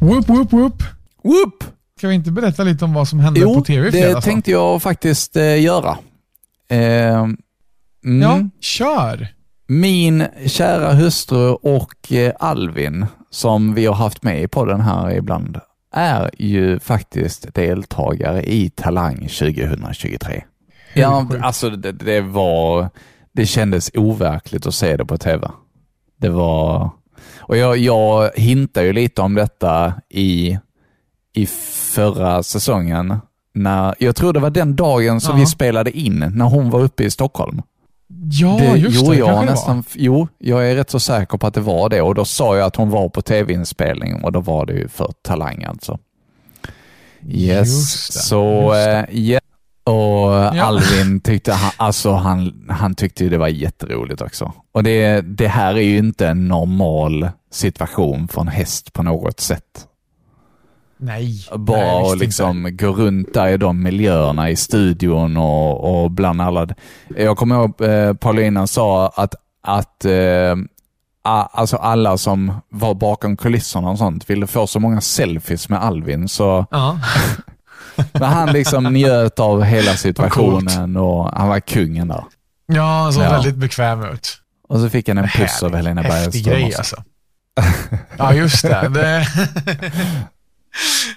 S1: Whoop, whoop, whoop.
S7: Whoop!
S1: Ska vi inte berätta lite om vad som hände
S7: Jo,
S1: på tv i
S7: det
S1: fredags? då?
S7: tänkte jag faktiskt eh, göra. Eh, mm,
S1: Ja, kör.
S7: Min kära hustru och eh, Alvin, som vi har haft med i podden här ibland,
S2: är ju faktiskt deltagare i Talang 2023. Ja, alltså det, det var, det kändes overkligt att se det på tv. Det var, och jag, jag hintade ju lite om detta i, i förra säsongen. När, jag tror det var den dagen som
S1: Ja.
S2: vi spelade in, när hon var uppe i Stockholm.
S1: Ja,
S2: Det,
S1: just
S2: jo,
S1: det.
S2: jag
S1: det
S2: nästan, jo, jag är rätt så säker på att det var det och då sa jag att hon var på tv-inspelning och då var det ju för Talang alltså. Yes,
S1: Just det,
S2: så
S1: just
S2: eh. Och
S1: Ja.
S2: Alvin tyckte, han, alltså han, han tyckte ju det var jätteroligt också. Och det, det här är ju inte en normal situation för en häst på något sätt.
S1: Nej.
S2: Bara
S1: nej, visst
S2: att
S1: inte.
S2: liksom gå runt där i de miljöerna i studion och, och bland alla. Jag kommer ihåg eh, Paulina sa att, att eh, alltså alla som var bakom kulisserna och sånt ville få så många selfies med Alvin. Så
S1: Ja.
S2: men han liksom njöt av hela situationen och han var kungen där.
S1: ja, han såg
S2: Ja.
S1: väldigt bekväm ut.
S2: Och så fick han en puss av Helena
S1: Häftig
S2: Bergström.
S1: grej
S2: också.
S1: alltså. Ja, just det. det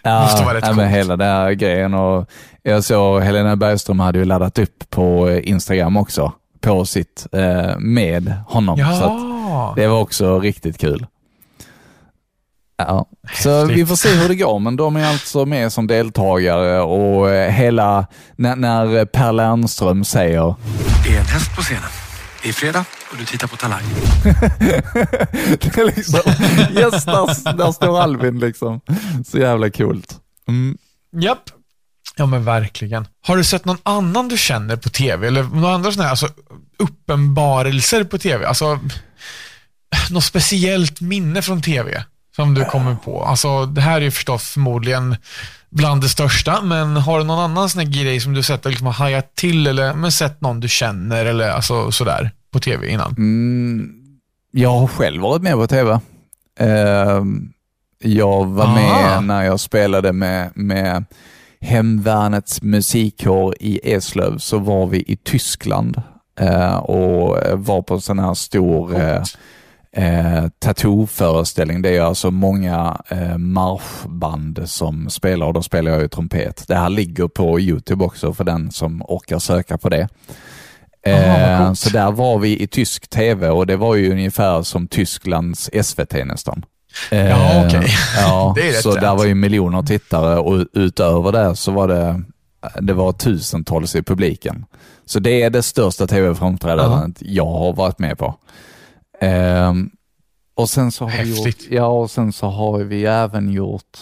S2: Ja,
S1: Måste vara rätt
S2: ja, men hela den här grejen. Och jag såg Helena Bergström hade ju laddat upp på Instagram också, på sitt, eh, med honom. Så att
S1: ja.
S2: det var också riktigt kul. Ja. Så
S1: Häftigt.
S2: vi får se hur det går, men de är alltså med som deltagare och eh, hela, när, när Per Lernström säger
S9: Det är en häst på scenen. Det är fredag och du tittar på Talang.
S2: det är liksom, yes, där, där står Alvin liksom. Så jävla coolt. Mm.
S1: Japp. Ja, men verkligen. Har du sett någon annan du känner på tv? Eller några andra sådana här alltså, uppenbarelser på tv? Alltså, något speciellt minne från tv som du kommer på? Alltså, det här är ju förstås förmodligen bland det största, men har du någon annan sån grej som du sett och liksom har hajat till eller men sett någon du känner eller alltså, sådär på tv innan?
S2: Mm, jag har själv varit med på tv. Eh, jag var
S1: Ah.
S2: med när jag spelade med, med Hemvärnets musikkår i Eslöv, så var vi i Tyskland eh, och var på en sån här stor eh, eh, tattoo-föreställning. Det är alltså många eh, marschband som spelar och då spelar jag ju trumpet. Det här ligger på YouTube också för den som orkar söka på det. Eh,
S1: coolt.
S2: så där var vi i tysk tv och det var ju ungefär som Tysklands SVT nästan. Eh,
S1: Ja, okej.
S2: Ja,
S1: är rätt
S2: så
S1: rätt.
S2: där var ju miljoner tittare och utöver det så var det, det var tusentals i publiken. Så det är det största tv-framträdandet jag har varit med på. Ehm, och sen så har vi gjort,
S1: Häftigt.
S2: ja, och sen så har vi även gjort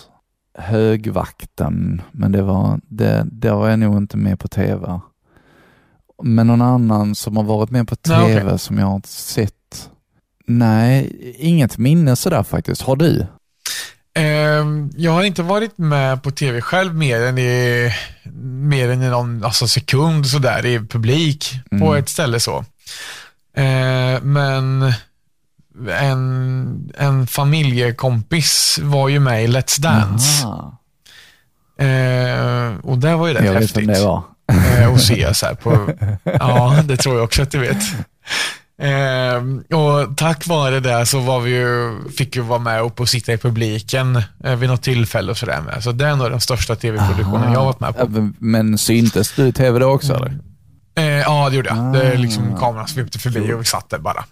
S2: Högvakten, men det var, det, det var jag nog inte med på tv. Men någon annan som har varit med på
S1: Nej, okej.
S2: tv som jag har sett? Nej, inget minne sådär faktiskt. Har du?
S1: Ehm, jag har inte varit med på tv själv mer än i, mer än i någon alltså sekund sådär i publik på
S2: Mm.
S1: ett ställe så. Ehm, men en, en familjekompis var ju med i Let's Dance. Ehm, och det var ju rätt
S2: jag vet
S1: häftigt.
S2: vem det var.
S1: eh, och se så här på, ja det tror jag också att du vet. Ehm, och tack vare det så var vi ju, fick vi vara med upp och sitta i publiken eh, vid något tillfälle och sådär med. Så det är nog den största tv-produktionen jag har varit med på.
S2: men- syntes du i tv då också eller?
S1: Eh, ja, det gjorde jag. Det är liksom
S2: Ah.
S1: kameran svepte förbi och vi satt där bara.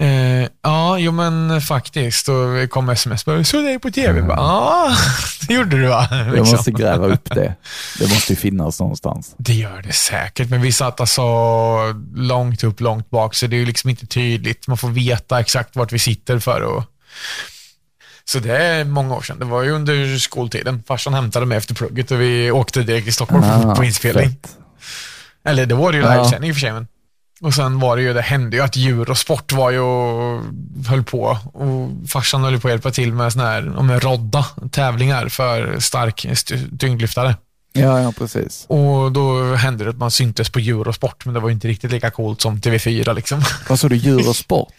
S1: Eh, ja, jo men faktiskt. Det kom sms bara, så det är på tv? Bara, Ja, det gjorde du va?
S2: Jag
S1: Liksom.
S2: måste gräva upp det. Det måste ju finnas någonstans.
S1: Det gör det säkert, men vi satt alltså långt upp, långt bak, så det är ju liksom inte tydligt. Man får veta exakt vart vi sitter för och så det är många år sedan. Det var ju under skoltiden. Farsan hämtade mig efter plugget och vi åkte direkt till Stockholm
S2: Ah,
S1: på inspelning.
S2: fett.
S1: Eller det var det ju
S2: Ja.
S1: livesändning i och för sig. Men. Och sen var det ju, det hände ju att djur och sport var ju och höll på. Och farsan höll på att hjälpa till med såna här, med rodda tävlingar för stark st- tyngdlyftare.
S2: Ja, ja precis.
S1: Och då hände det att man syntes på Eurosport, men det var ju inte riktigt lika coolt som TV4 liksom.
S2: Vad sa du, Eurosport?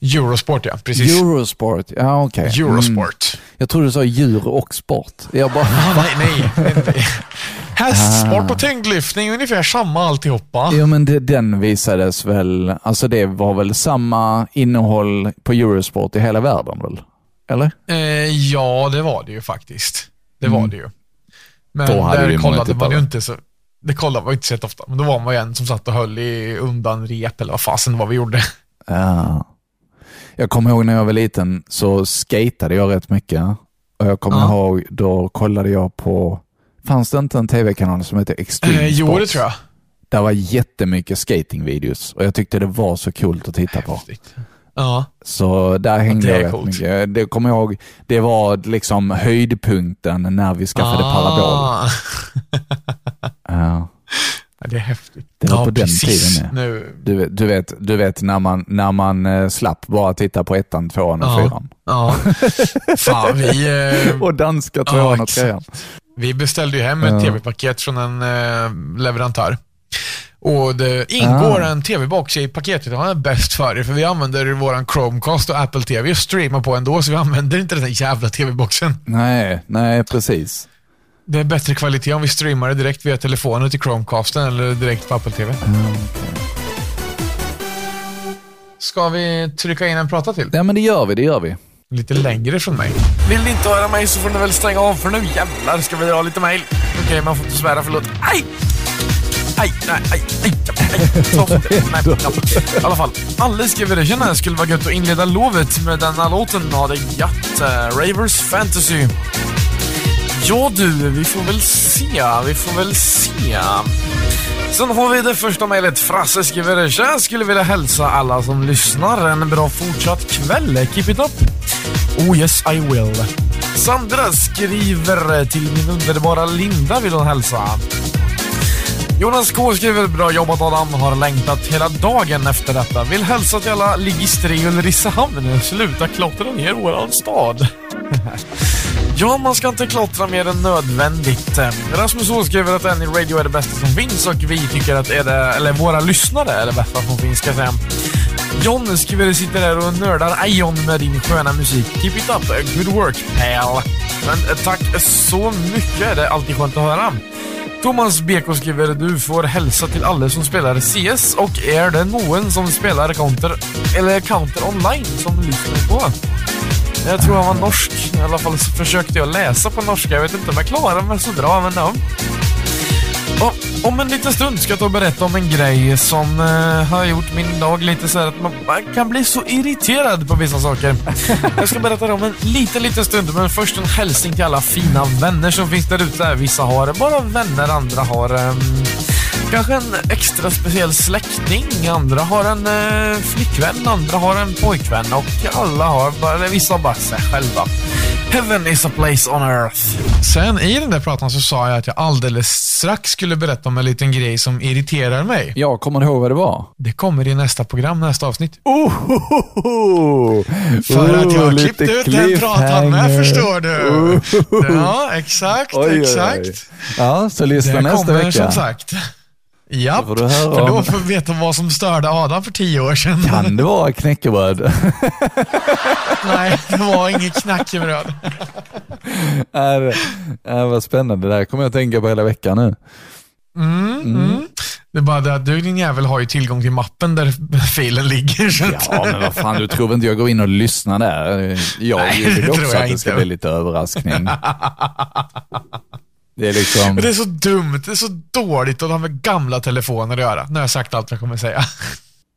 S1: Eurosport ja, precis.
S2: Eurosport, ja okej. Mm.
S1: Eurosport.
S2: Jag trodde du sa djur och sport. Jag bara,
S1: Ah, nej, nej. nej. Hästsport och tyngdlyftning, ungefär samma alltihopa.
S2: Jo men det, den visades väl, alltså det var väl samma innehåll på Eurosport i hela världen väl? Eller?
S1: Eh, ja, det var det ju faktiskt. Det var
S2: Mm.
S1: det ju. Men där kollade man ju inte så... Det kollade man inte så ofta, men då var man ju en som satt och höll i undan rep eller vad fasen det var vi gjorde.
S2: Ja. Jag kommer ihåg när jag var liten så skatade jag rätt mycket. Och jag kommer
S1: Ja.
S2: ihåg, då kollade jag på, fanns det inte en tv-kanal som hette Extreme
S1: Eh, jo, det
S2: Sports?
S1: tror jag.
S2: Det var jättemycket skatingvideos och jag tyckte det var så kul att titta på.
S1: Ja.
S2: Så där hängde jag rätt
S1: coolt.
S2: mycket. Det kommer jag ihåg, det var liksom höjdpunkten när vi skaffade parabol.
S1: Ah.
S2: Ja.
S1: Ja, det är häftigt.
S2: Det var
S1: ja,
S2: på den
S1: precis.
S2: tiden.
S1: Nu.
S2: Du, vet- du, vet, du vet när man, när man eh, slapp bara titta på ettan, tvåan och
S1: Ja.
S2: fyran.
S1: Ja. Fan, vi, eh,
S2: Och danska
S1: Ja,
S2: tvåan och
S1: exakt.
S2: trean.
S1: vi beställde ju hem ett
S2: Ja.
S1: tv-paket från en eh, leverantör. Och det ingår
S2: Ah.
S1: en tv-box i paketet. Han är bäst för det, för vi använder våran Chromecast och Apple TV och streamar på ändå, så vi använder inte den där jävla tv-boxen.
S2: Nej, nej precis.
S1: Det är bättre kvalitet om vi streamar det direkt via telefonen till Chromecasten eller direkt på Apple TV. Ska vi trycka in en prata till?
S2: Nej men det gör vi, det gör vi.
S1: Lite längre från mig.
S6: Vill ni inte höra mig så får ni väl stänga av för nu jävlar ska vi dra lite mail. Okej, man får inte svära, förlåt. Aj! Aj, nej, aj, aj, aj. Nej, ja. I alla fall, Alle skriver det. Tjena, skulle vara gött att inleda lovet med denna låten. Ha det gött. Uh, Ravers Fantasy. Ja du, vi får väl se. Vi får väl se. Sen har vi det första mejlet. Frasse skriver Tja, skulle vilja hälsa alla som lyssnar en bra fortsatt kväll. Keep it up. Oh yes, I will. Sandra skriver till min underbara Linda vill hon hälsa. Jonas K skriver bra jobbat Adam, har längtat hela dagen efter detta. Vill hälsa till alla ligister i Ulricehamn. Sluta klottra ner våran stad. Ja, man ska inte klottra mer än nödvändigt. Rasmus H skriver att Any Radio är det bästa som finns och vi tycker att är det, eller våra lyssnare är det bästa som finns ska jag säga. John skriver sitter där och nördar Ion med din sköna musik. Keep it up, good work pal. Men eh, tack så mycket, det är alltid skönt att höra. Thomas BK skriver du får hälsa till alla som spelar CS och är det någon som spelar Counter eller Counter online som lyssnar på? Jag tror han var norsk. I alla fall försökte jag läsa på norska. Jag vet inte om jag klarar mig så bra, men ja. Och om en liten stund ska jag ta och berätta om en grej som eh, har gjort min dag lite så att man, man kan bli så irriterad på vissa saker. Jag ska berätta det om en liten, liten stund, men först en hälsning till alla fina vänner som finns där ute. Vissa har bara vänner, andra har ehm, kanske en extra speciell släkting, andra har en eh, flickvän, andra har en pojkvän och alla har bara, eller vissa har bara sig själva. Heaven is a place on earth.
S1: Sen i den där pratan så sa jag att jag alldeles strax skulle berätta om en liten grej som irriterar mig.
S2: Jag kommer ihåg vad det var.
S1: Det kommer i nästa program, nästa avsnitt.
S2: Oh,
S1: För att jag har klippt ut den pratan med,
S2: cliffhanger.
S1: förstår du.
S2: Oh.
S1: Ja, exakt,
S2: Oj, oj, oj.
S1: exakt.
S2: Ja, så lyssna
S1: Det
S2: nästa
S1: kommer
S2: vecka.
S1: som sagt. Ja, för då
S2: om-
S1: får vi veta vad som störde Adam för tio år sedan.
S2: Kan det vara knäckebröd?
S1: Nej, det var inget knackebröd.
S2: Är, är, vad spännande, det där kommer jag att tänka på hela veckan nu.
S1: Mm, mm. Det är bara det att du din jävel har ju tillgång till mappen där filen ligger. Så
S2: Ja, men vad fan, du tror väl inte jag går in och lyssnar där? Jag
S1: Nej,
S2: vill
S1: det
S2: också
S1: jag
S2: att det ska bli lite överraskning. Det är liksom...
S1: Det är så dumt, det är så dåligt att ha med gamla telefoner att göra. Nu har jag sagt allt jag kommer säga.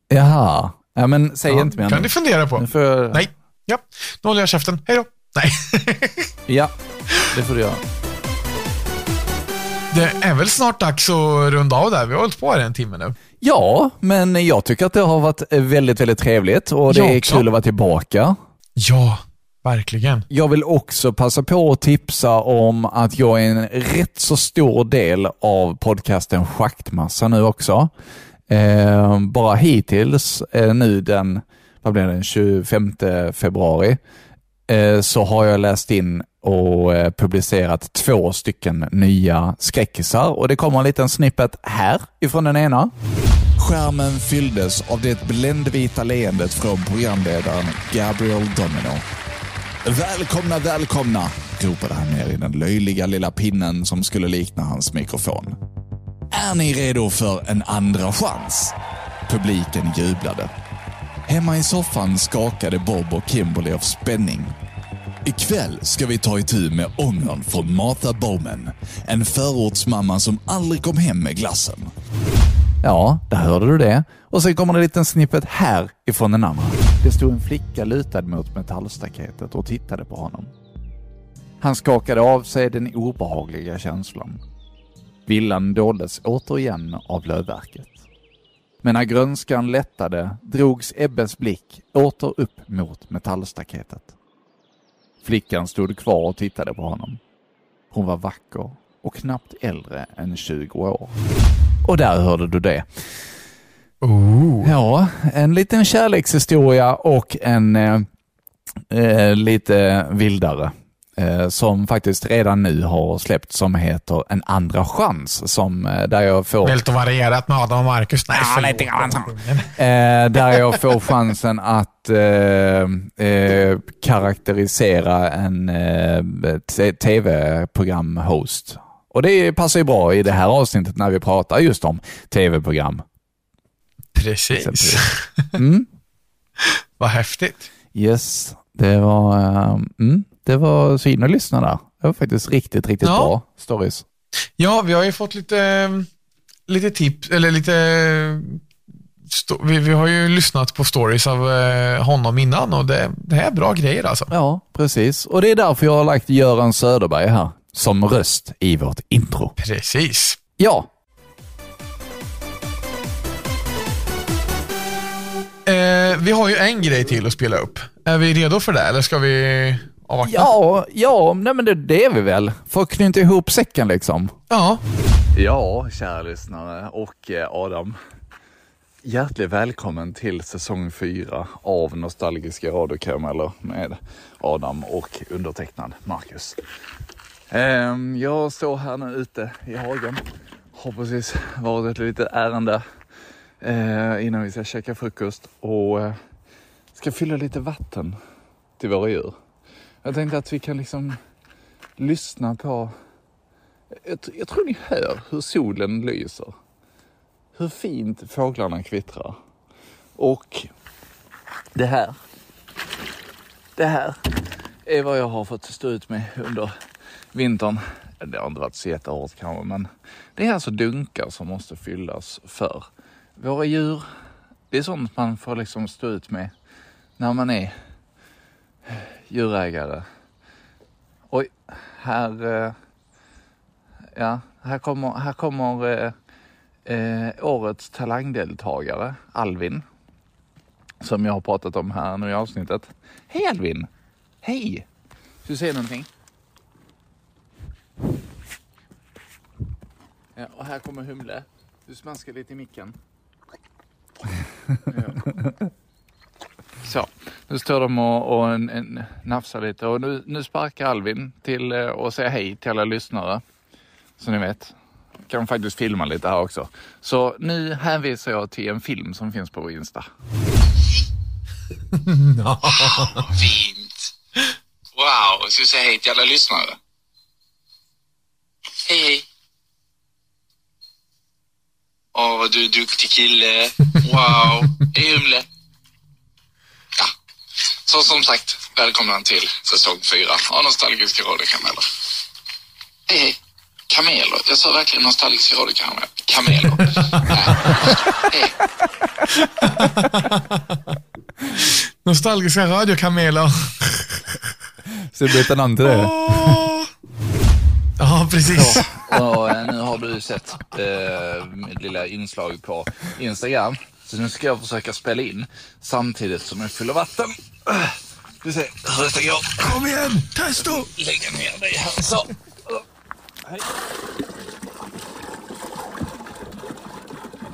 S2: Jaha. Ja, men säg
S1: Ja,
S2: inte mer
S1: kan
S2: nu.
S1: du fundera på.
S2: Får.
S1: Nej. Ja, nu håller jag käften. Hej då. Nej.
S2: Ja, det får du göra.
S1: Det är väl snart dags att runda av där. Vi har hållit på här en timme nu.
S2: Ja, men jag tycker att det har varit väldigt, väldigt trevligt och det
S1: Jag
S2: är
S1: också.
S2: kul att vara tillbaka.
S1: Ja, verkligen.
S2: Jag vill också passa på att tipsa om att jag är en rätt så stor del av podcasten Schaktmassa nu också. Eh, bara hittills, eh, nu den, vad blir det, den 25 februari, eh, så har jag läst in och eh, publicerat två stycken nya skräckisar och det kommer en liten snippet här ifrån den ena. Skärmen fylldes av det bländvita leendet från programledaren Gabriel Domino. Välkomna, välkomna, ropade han ner i den löjliga lilla pinnen som skulle likna hans mikrofon. Är ni redo för en andra chans? Publiken jublade. Hemma i soffan skakade Bob och Kimberly av spänning.
S3: Ikväll ska vi ta itu med ångern från Martha Bowman. En förortsmamma som aldrig kom hem med glassen.
S2: Ja, där hörde du det. Och sen kommer det en liten snippet här ifrån den andra. Det stod en flicka lutad mot metallstaketet och tittade på honom. Han skakade av sig den obehagliga känslan. Villan doldes återigen av lövverket. Men när grönskan lättade drogs Ebbes blick åter upp mot metallstaketet. Flickan stod kvar och tittade på honom. Hon var vacker och knappt äldre än 20 år. Och där hörde du det. Ja, en liten kärlekshistoria och en eh, eh, lite vildare eh, som faktiskt redan nu har släppt som heter En andra chans. Som, eh, där jag får...
S1: Väldigt varierat med Adam och Marcus. Nej, förlåt.
S2: Eh, där jag får chansen att eh, eh, karaktärisera en eh, tv-program-host. Och det passar ju bra i det här avsnittet när vi pratar just om tv-program.
S1: Precis.
S2: Mm.
S1: Vad häftigt.
S2: Yes, det var, eh, mm, det var så in och lyssna där. Det var faktiskt riktigt, riktigt
S1: Ja.
S2: bra stories.
S1: Ja, vi har ju fått lite, lite tips, eller lite... Vi, vi har ju lyssnat på stories av eh, honom innan och det, det här är bra grejer alltså.
S2: Ja, precis. Och det är därför jag har lagt Göran Söderberg här som röst i vårt intro.
S1: Precis.
S2: Ja,
S1: vi har ju en grej till att spela upp. Är vi redo för det eller ska vi avvakta?
S2: ja, ja, nej men det, det är vi väl. För att knyta ihop säcken liksom.
S1: Ja.
S2: Ja, kära lyssnare och eh, Adam. Hjärtligt välkommen till säsong fyra av Nostalgiska radiokarameller med Adam och undertecknad Marcus. Ehm, jag står här nu ute i hagen. Har precis varit ett litet ärende eh, innan vi ska käka frukost och eh, ska fylla lite vatten till våra djur. Jag tänkte att vi kan liksom lyssna på jag, jag tror ni hör hur solen lyser. Hur fint fåglarna kvittrar. Och det här. Det här är vad jag har fått stå ut med under vintern. Det har inte varit så jättehårt kanske, men det är alltså dunkar som måste fyllas för våra djur. Det är sånt man får liksom stå ut med när man är djurägare. Oj, här eh, Ja, här kommer, här kommer eh, eh, årets talangdeltagare, Alvin. Som jag har pratat om här nu i avsnittet. Hej Alvin! Hej! Ska du säga någonting? Ja, och här kommer Humle. Du smaskar lite i micken. Ja. Så, nu står de och, och en, en, nafsar lite och nu, nu sparkar Alvin till eh, och säger hej till alla lyssnare. Så ni vet. Kan faktiskt filma lite här också. Så nu hänvisar jag till en film som finns på vår Insta.
S10: Fint. Wow, ska vi säga hej till alla lyssnare? Hej, hej. Åh, vad du är duktig kille. Wow. Hej, Humle. Ja, så som sagt, välkomna till säsong fyra av Nostalgiska radiokanaler. Hej, hej. Kameler. Jag sa verkligen nostalgiska radiokanaler. Kameler. Hej.
S1: Nostalgiska radiokameler.
S2: Så du byta namn till det?
S1: Åh. Ja, precis.
S8: Och eh, nu har du sett eh, mitt lilla inslag på Instagram. Så nu ska jag försöka spela in samtidigt som jag fyller vatten. Ska vi se hur detta går.
S1: Kom igen, testa!
S8: Lägga ner dig här. Så. Hej.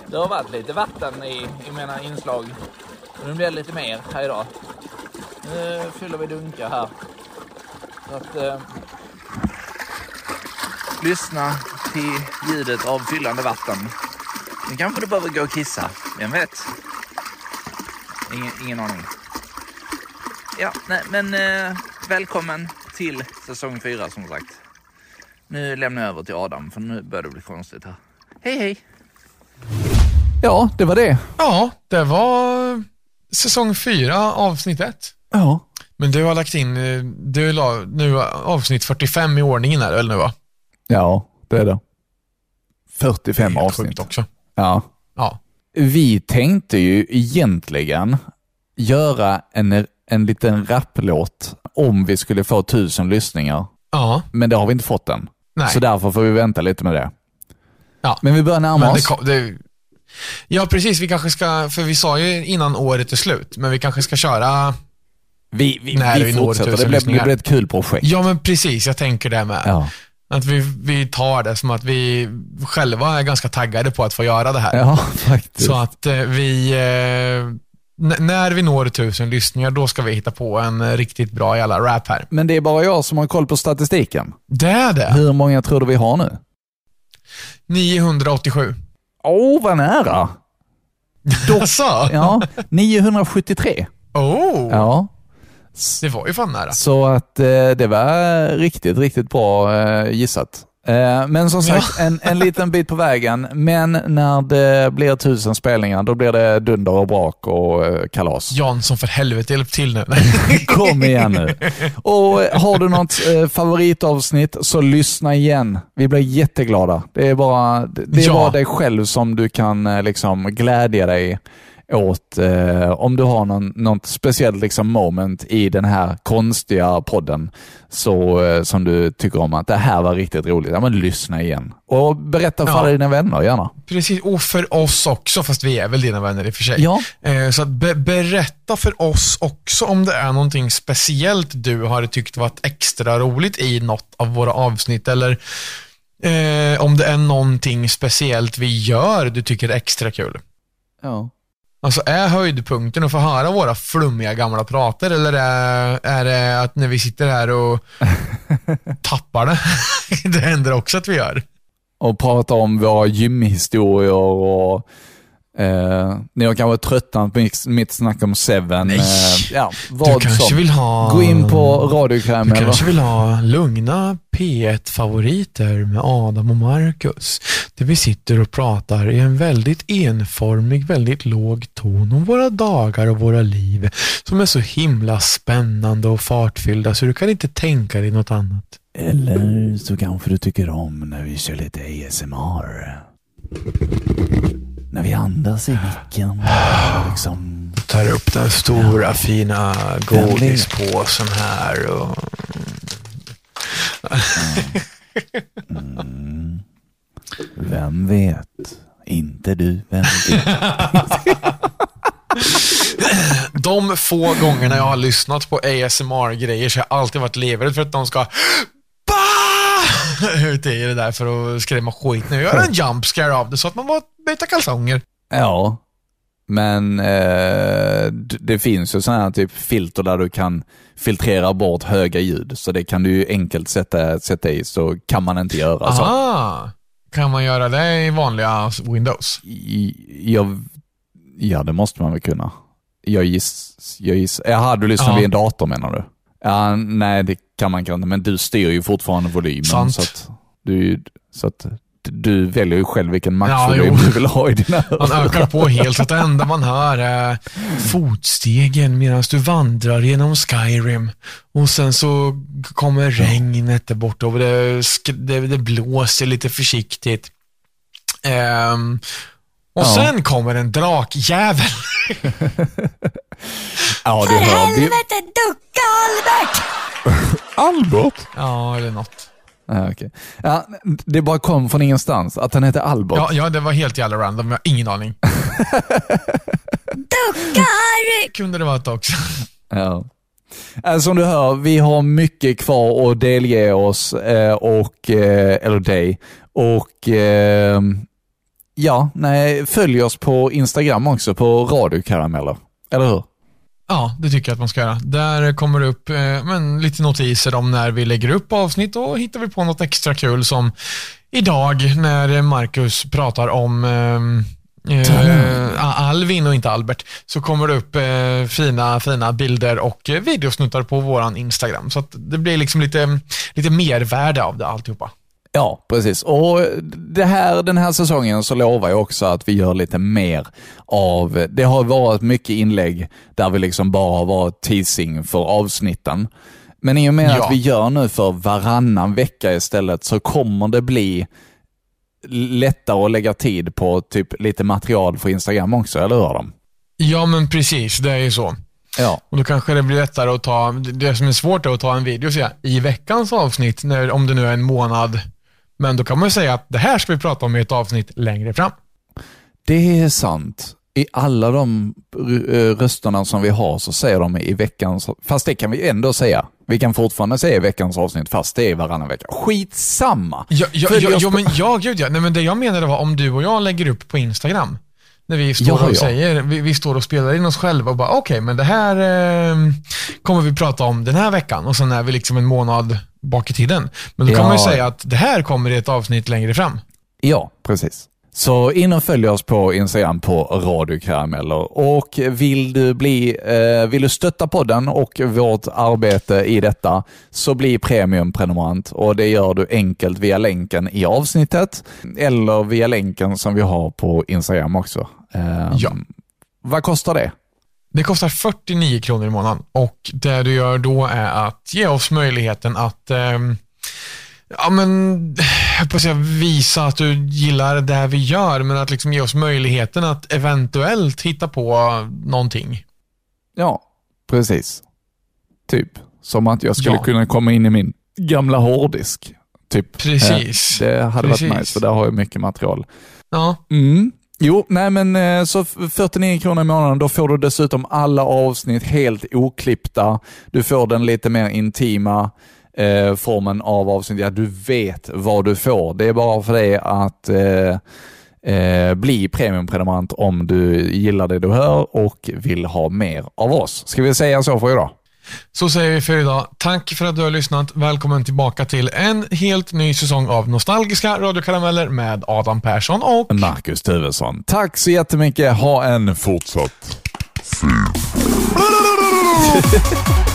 S8: Det har varit lite vatten i, i mina inslag. Nu blir det lite mer här idag. Nu fyller vi dunkar här. Så att, eh, lyssna till ljudet av fyllande vatten. Nu kanske du behöver gå och kissa. Vem vet? Ingen, ingen aning. Ja, nej, men eh, välkommen till säsong fyra som sagt. Nu lämnar jag över till Adam för nu börjar det bli konstigt här. Hej hej!
S2: Ja, det var det.
S1: Ja, det var säsong fyra, avsnitt ett.
S2: Ja.
S1: Men du har lagt in, eh, du la nu avsnitt 45 i ordningen här, eller nu va?
S2: Ja, det är det. 45
S1: Helt
S2: avsnitt.
S1: sjukt också.
S2: Ja.
S1: Ja.
S2: Vi tänkte ju egentligen göra en, en liten rapplåt om vi skulle få tusen lyssningar.
S1: Ja.
S2: Men det har vi inte fått än.
S1: Nej.
S2: Så därför får vi vänta lite med det.
S1: Ja.
S2: Men vi börjar närma
S1: det,
S2: oss.
S1: kom- det, ja, precis. Vi kanske ska, för vi sa ju innan året är slut, men vi kanske ska köra
S2: Vi, vi,
S1: När
S2: vi
S1: vi
S2: fortsätter. Det blir, det blir ett kul projekt.
S1: Ja, men precis. Jag tänker det med.
S2: Ja.
S1: Att vi, vi tar det som att vi själva är ganska taggade på att få göra det här.
S2: Ja, faktiskt.
S1: Så att eh, vi, eh, när vi når tusen lyssningar, då ska vi hitta på en riktigt bra jävla rap här.
S2: Men det är bara jag som har koll på statistiken.
S1: Det är det.
S2: Hur många tror du vi har nu?
S1: 987.
S2: Åh, oh, vad nära.
S1: Alltså?
S2: Ja, 973.
S1: Oh,
S2: Ja,
S1: det var ju fan nära.
S2: så att eh, det var riktigt, riktigt bra eh, gissat. Eh, men som sagt, en, en liten bit på vägen. Men när det blir tusen spelningar, då blir det dunder och brak och kalas.
S1: Jansson, för helvete, hjälp till nu.
S2: Kom igen nu. Och har du något favoritavsnitt så lyssna igen. Vi blir jätteglada. Det är bara, det är
S1: Ja.
S2: bara dig själv som du kan liksom glädja dig åt eh, om du har någon, något speciellt liksom moment i den här konstiga podden så, eh, som du tycker om att det här var riktigt roligt. Ja, men lyssna igen. Och berätta för
S1: Ja.
S2: dina vänner gärna.
S1: Precis, och för oss också, fast vi är väl dina vänner i och för sig.
S2: Ja.
S1: Eh, Så be- berätta för oss också om det är någonting speciellt du har tyckt varit extra roligt i något av våra avsnitt eller eh, om det är någonting speciellt vi gör du tycker är extra kul.
S2: Ja.
S1: Alltså är höjdpunkten att få höra våra flummiga gamla prater eller är, är det att när vi sitter här och tappar det? det händer också att vi gör.
S2: och prata om våra gymhistorier och eh, ni har kanske tröttnat på mitt, snack om Seven.
S1: Nej.
S2: Eh, ja,
S1: Du
S2: vad
S1: kanske
S2: som.
S1: vill ha...
S2: Gå in på Radiokräm
S1: Du kanske vill ha lugna P1-favoriter med Adam och Marcus. Där vi sitter och pratar i en väldigt enformig, väldigt låg ton om våra dagar och våra liv. Som är så himla spännande och fartfyllda så du kan inte tänka dig något annat.
S2: Eller så kanske du tycker om när vi kör lite ASMR. När vi andas i micken. och Liksom.
S1: Tar upp den stora fina godispåsen här och...
S2: Vem vet? Inte du, vem vet?
S1: De få gångerna jag har lyssnat på ASMR-grejer så har jag alltid varit livrädd för att de ska! ut i det där för att skrämma skit nu. Göra en jump scare av det så att man bara byter kalsonger.
S2: Ja, men eh, det finns ju sådana här typ filter där du kan filtrera bort höga ljud. Så det kan du ju enkelt sätta, sätta i, så kan man inte göra så.
S1: Aha. Kan man göra det i vanliga Windows?
S2: Jag, ja, det måste man väl kunna. Jag giss, jag giss, Jaha, du lyssnar
S1: Ja.
S2: vid en dator menar du? Ja, nej, det kan man kanske, men du styr ju fortfarande volymen.
S1: Sant.
S2: Så att du, så att du väljer ju själv vilken
S1: Ja,
S2: maxvolym
S1: jo.
S2: du vill ha i dina
S1: Man ökar på helt så att det enda man hör är fotstegen medan du vandrar genom Skyrim. Och sen så kommer regnet där borta och det, det, det blåser lite försiktigt. Ehm, och
S2: Ja.
S1: sen kommer en drakjävel.
S2: Ja, du hör. Vi,
S11: ducka Albert!
S2: Albert?
S1: Ja, eller något.
S2: Ja, okej. ja, det bara kom från ingenstans, att han heter Albert.
S1: Ja, ja, det var helt jävla random. Jag har ingen aning.
S11: Ducka Harry!
S1: Kunde det varit också.
S2: Ja. Eh, Som du hör, vi har mycket kvar att delge oss, eh, och, eh, eller dig. Och eh, ja, nej, följ oss på Instagram också, på radiokarameller. Eller hur?
S1: Ja, det tycker jag att man ska göra. Där kommer det upp eh, men, lite notiser om när vi lägger upp avsnitt och hittar vi på något extra kul som idag när Marcus pratar om eh, eh, Alvin och inte Albert så kommer det upp eh, fina, fina bilder och videosnuttar på våran Instagram. Så det blir liksom lite, lite mervärde av det alltihopa.
S2: Ja, precis. Och det här, den här säsongen så lovar jag också att vi gör lite mer av, det har varit mycket inlägg där vi liksom bara har varit teasing för avsnitten. Men i och med
S1: Ja.
S2: att vi gör nu för varannan vecka istället så kommer det bli lättare att lägga tid på typ lite material för Instagram också, eller hur Adam?
S1: Ja, men precis. Det är ju så.
S2: Ja.
S1: Och då kanske det blir lättare att ta, det som är svårt är att ta en video och säga i veckans avsnitt, när, om det nu är en månad. Men då kan man ju säga att det här ska vi prata om i ett avsnitt längre fram.
S2: Det är sant. I alla de eh, rösterna som vi har så säger de i veckans, fast det kan vi ändå säga. Vi kan fortfarande säga i veckans avsnitt fast det är varannan vecka. Skitsamma!
S1: Ja, ja, ja,
S2: oss
S1: ja, men ja, gud ja. Nej, men det jag menade var om du och jag lägger upp på Instagram. När vi står
S2: Ja,
S1: och
S2: ja.
S1: säger, vi, vi står och spelar in oss själva och bara okej, men det här eh, kommer vi prata om den här veckan och sen är vi liksom en månad bak i tiden. Men då kan
S2: Ja.
S1: man ju säga att det här kommer i ett avsnitt längre fram.
S2: Ja, precis. Så in och följ oss på Instagram på Radio Karameller. Och vill du, bli, eh, vill du stötta podden och vårt arbete i detta så bli premiumprenumerant och det gör du enkelt via länken i avsnittet eller via länken som vi har på Instagram också. Eh,
S1: Ja.
S2: Vad kostar det?
S1: Det kostar 49 kronor i månaden och det du gör då är att ge oss möjligheten att ehm, ja, men, på säga, visa att du gillar det vi gör, men att liksom ge oss möjligheten att eventuellt hitta på någonting.
S2: Ja, precis. Typ som att jag skulle
S1: Ja.
S2: kunna komma in i min gamla hårddisk. Typ.
S1: Precis.
S2: Eh, Det hade
S1: Precis.
S2: varit nice, för där har jag mycket material.
S1: Ja,
S2: Mm. Jo, nej men eh, så f- 49 kronor i månaden, då får du dessutom alla avsnitt helt oklippta. Du får den lite mer intima eh, formen av avsnitt. Ja, du vet vad du får. Det är bara för dig att eh, eh, bli premiumprenumerant om du gillar det du hör och vill ha mer av oss. Ska vi säga så för idag?
S1: så säger vi för idag. Tack för att du har lyssnat. Välkommen tillbaka till en helt ny säsong av nostalgiska radiokarameller med Adam Persson och
S2: Marcus Tuvesson. Tack så jättemycket. Ha en fortsatt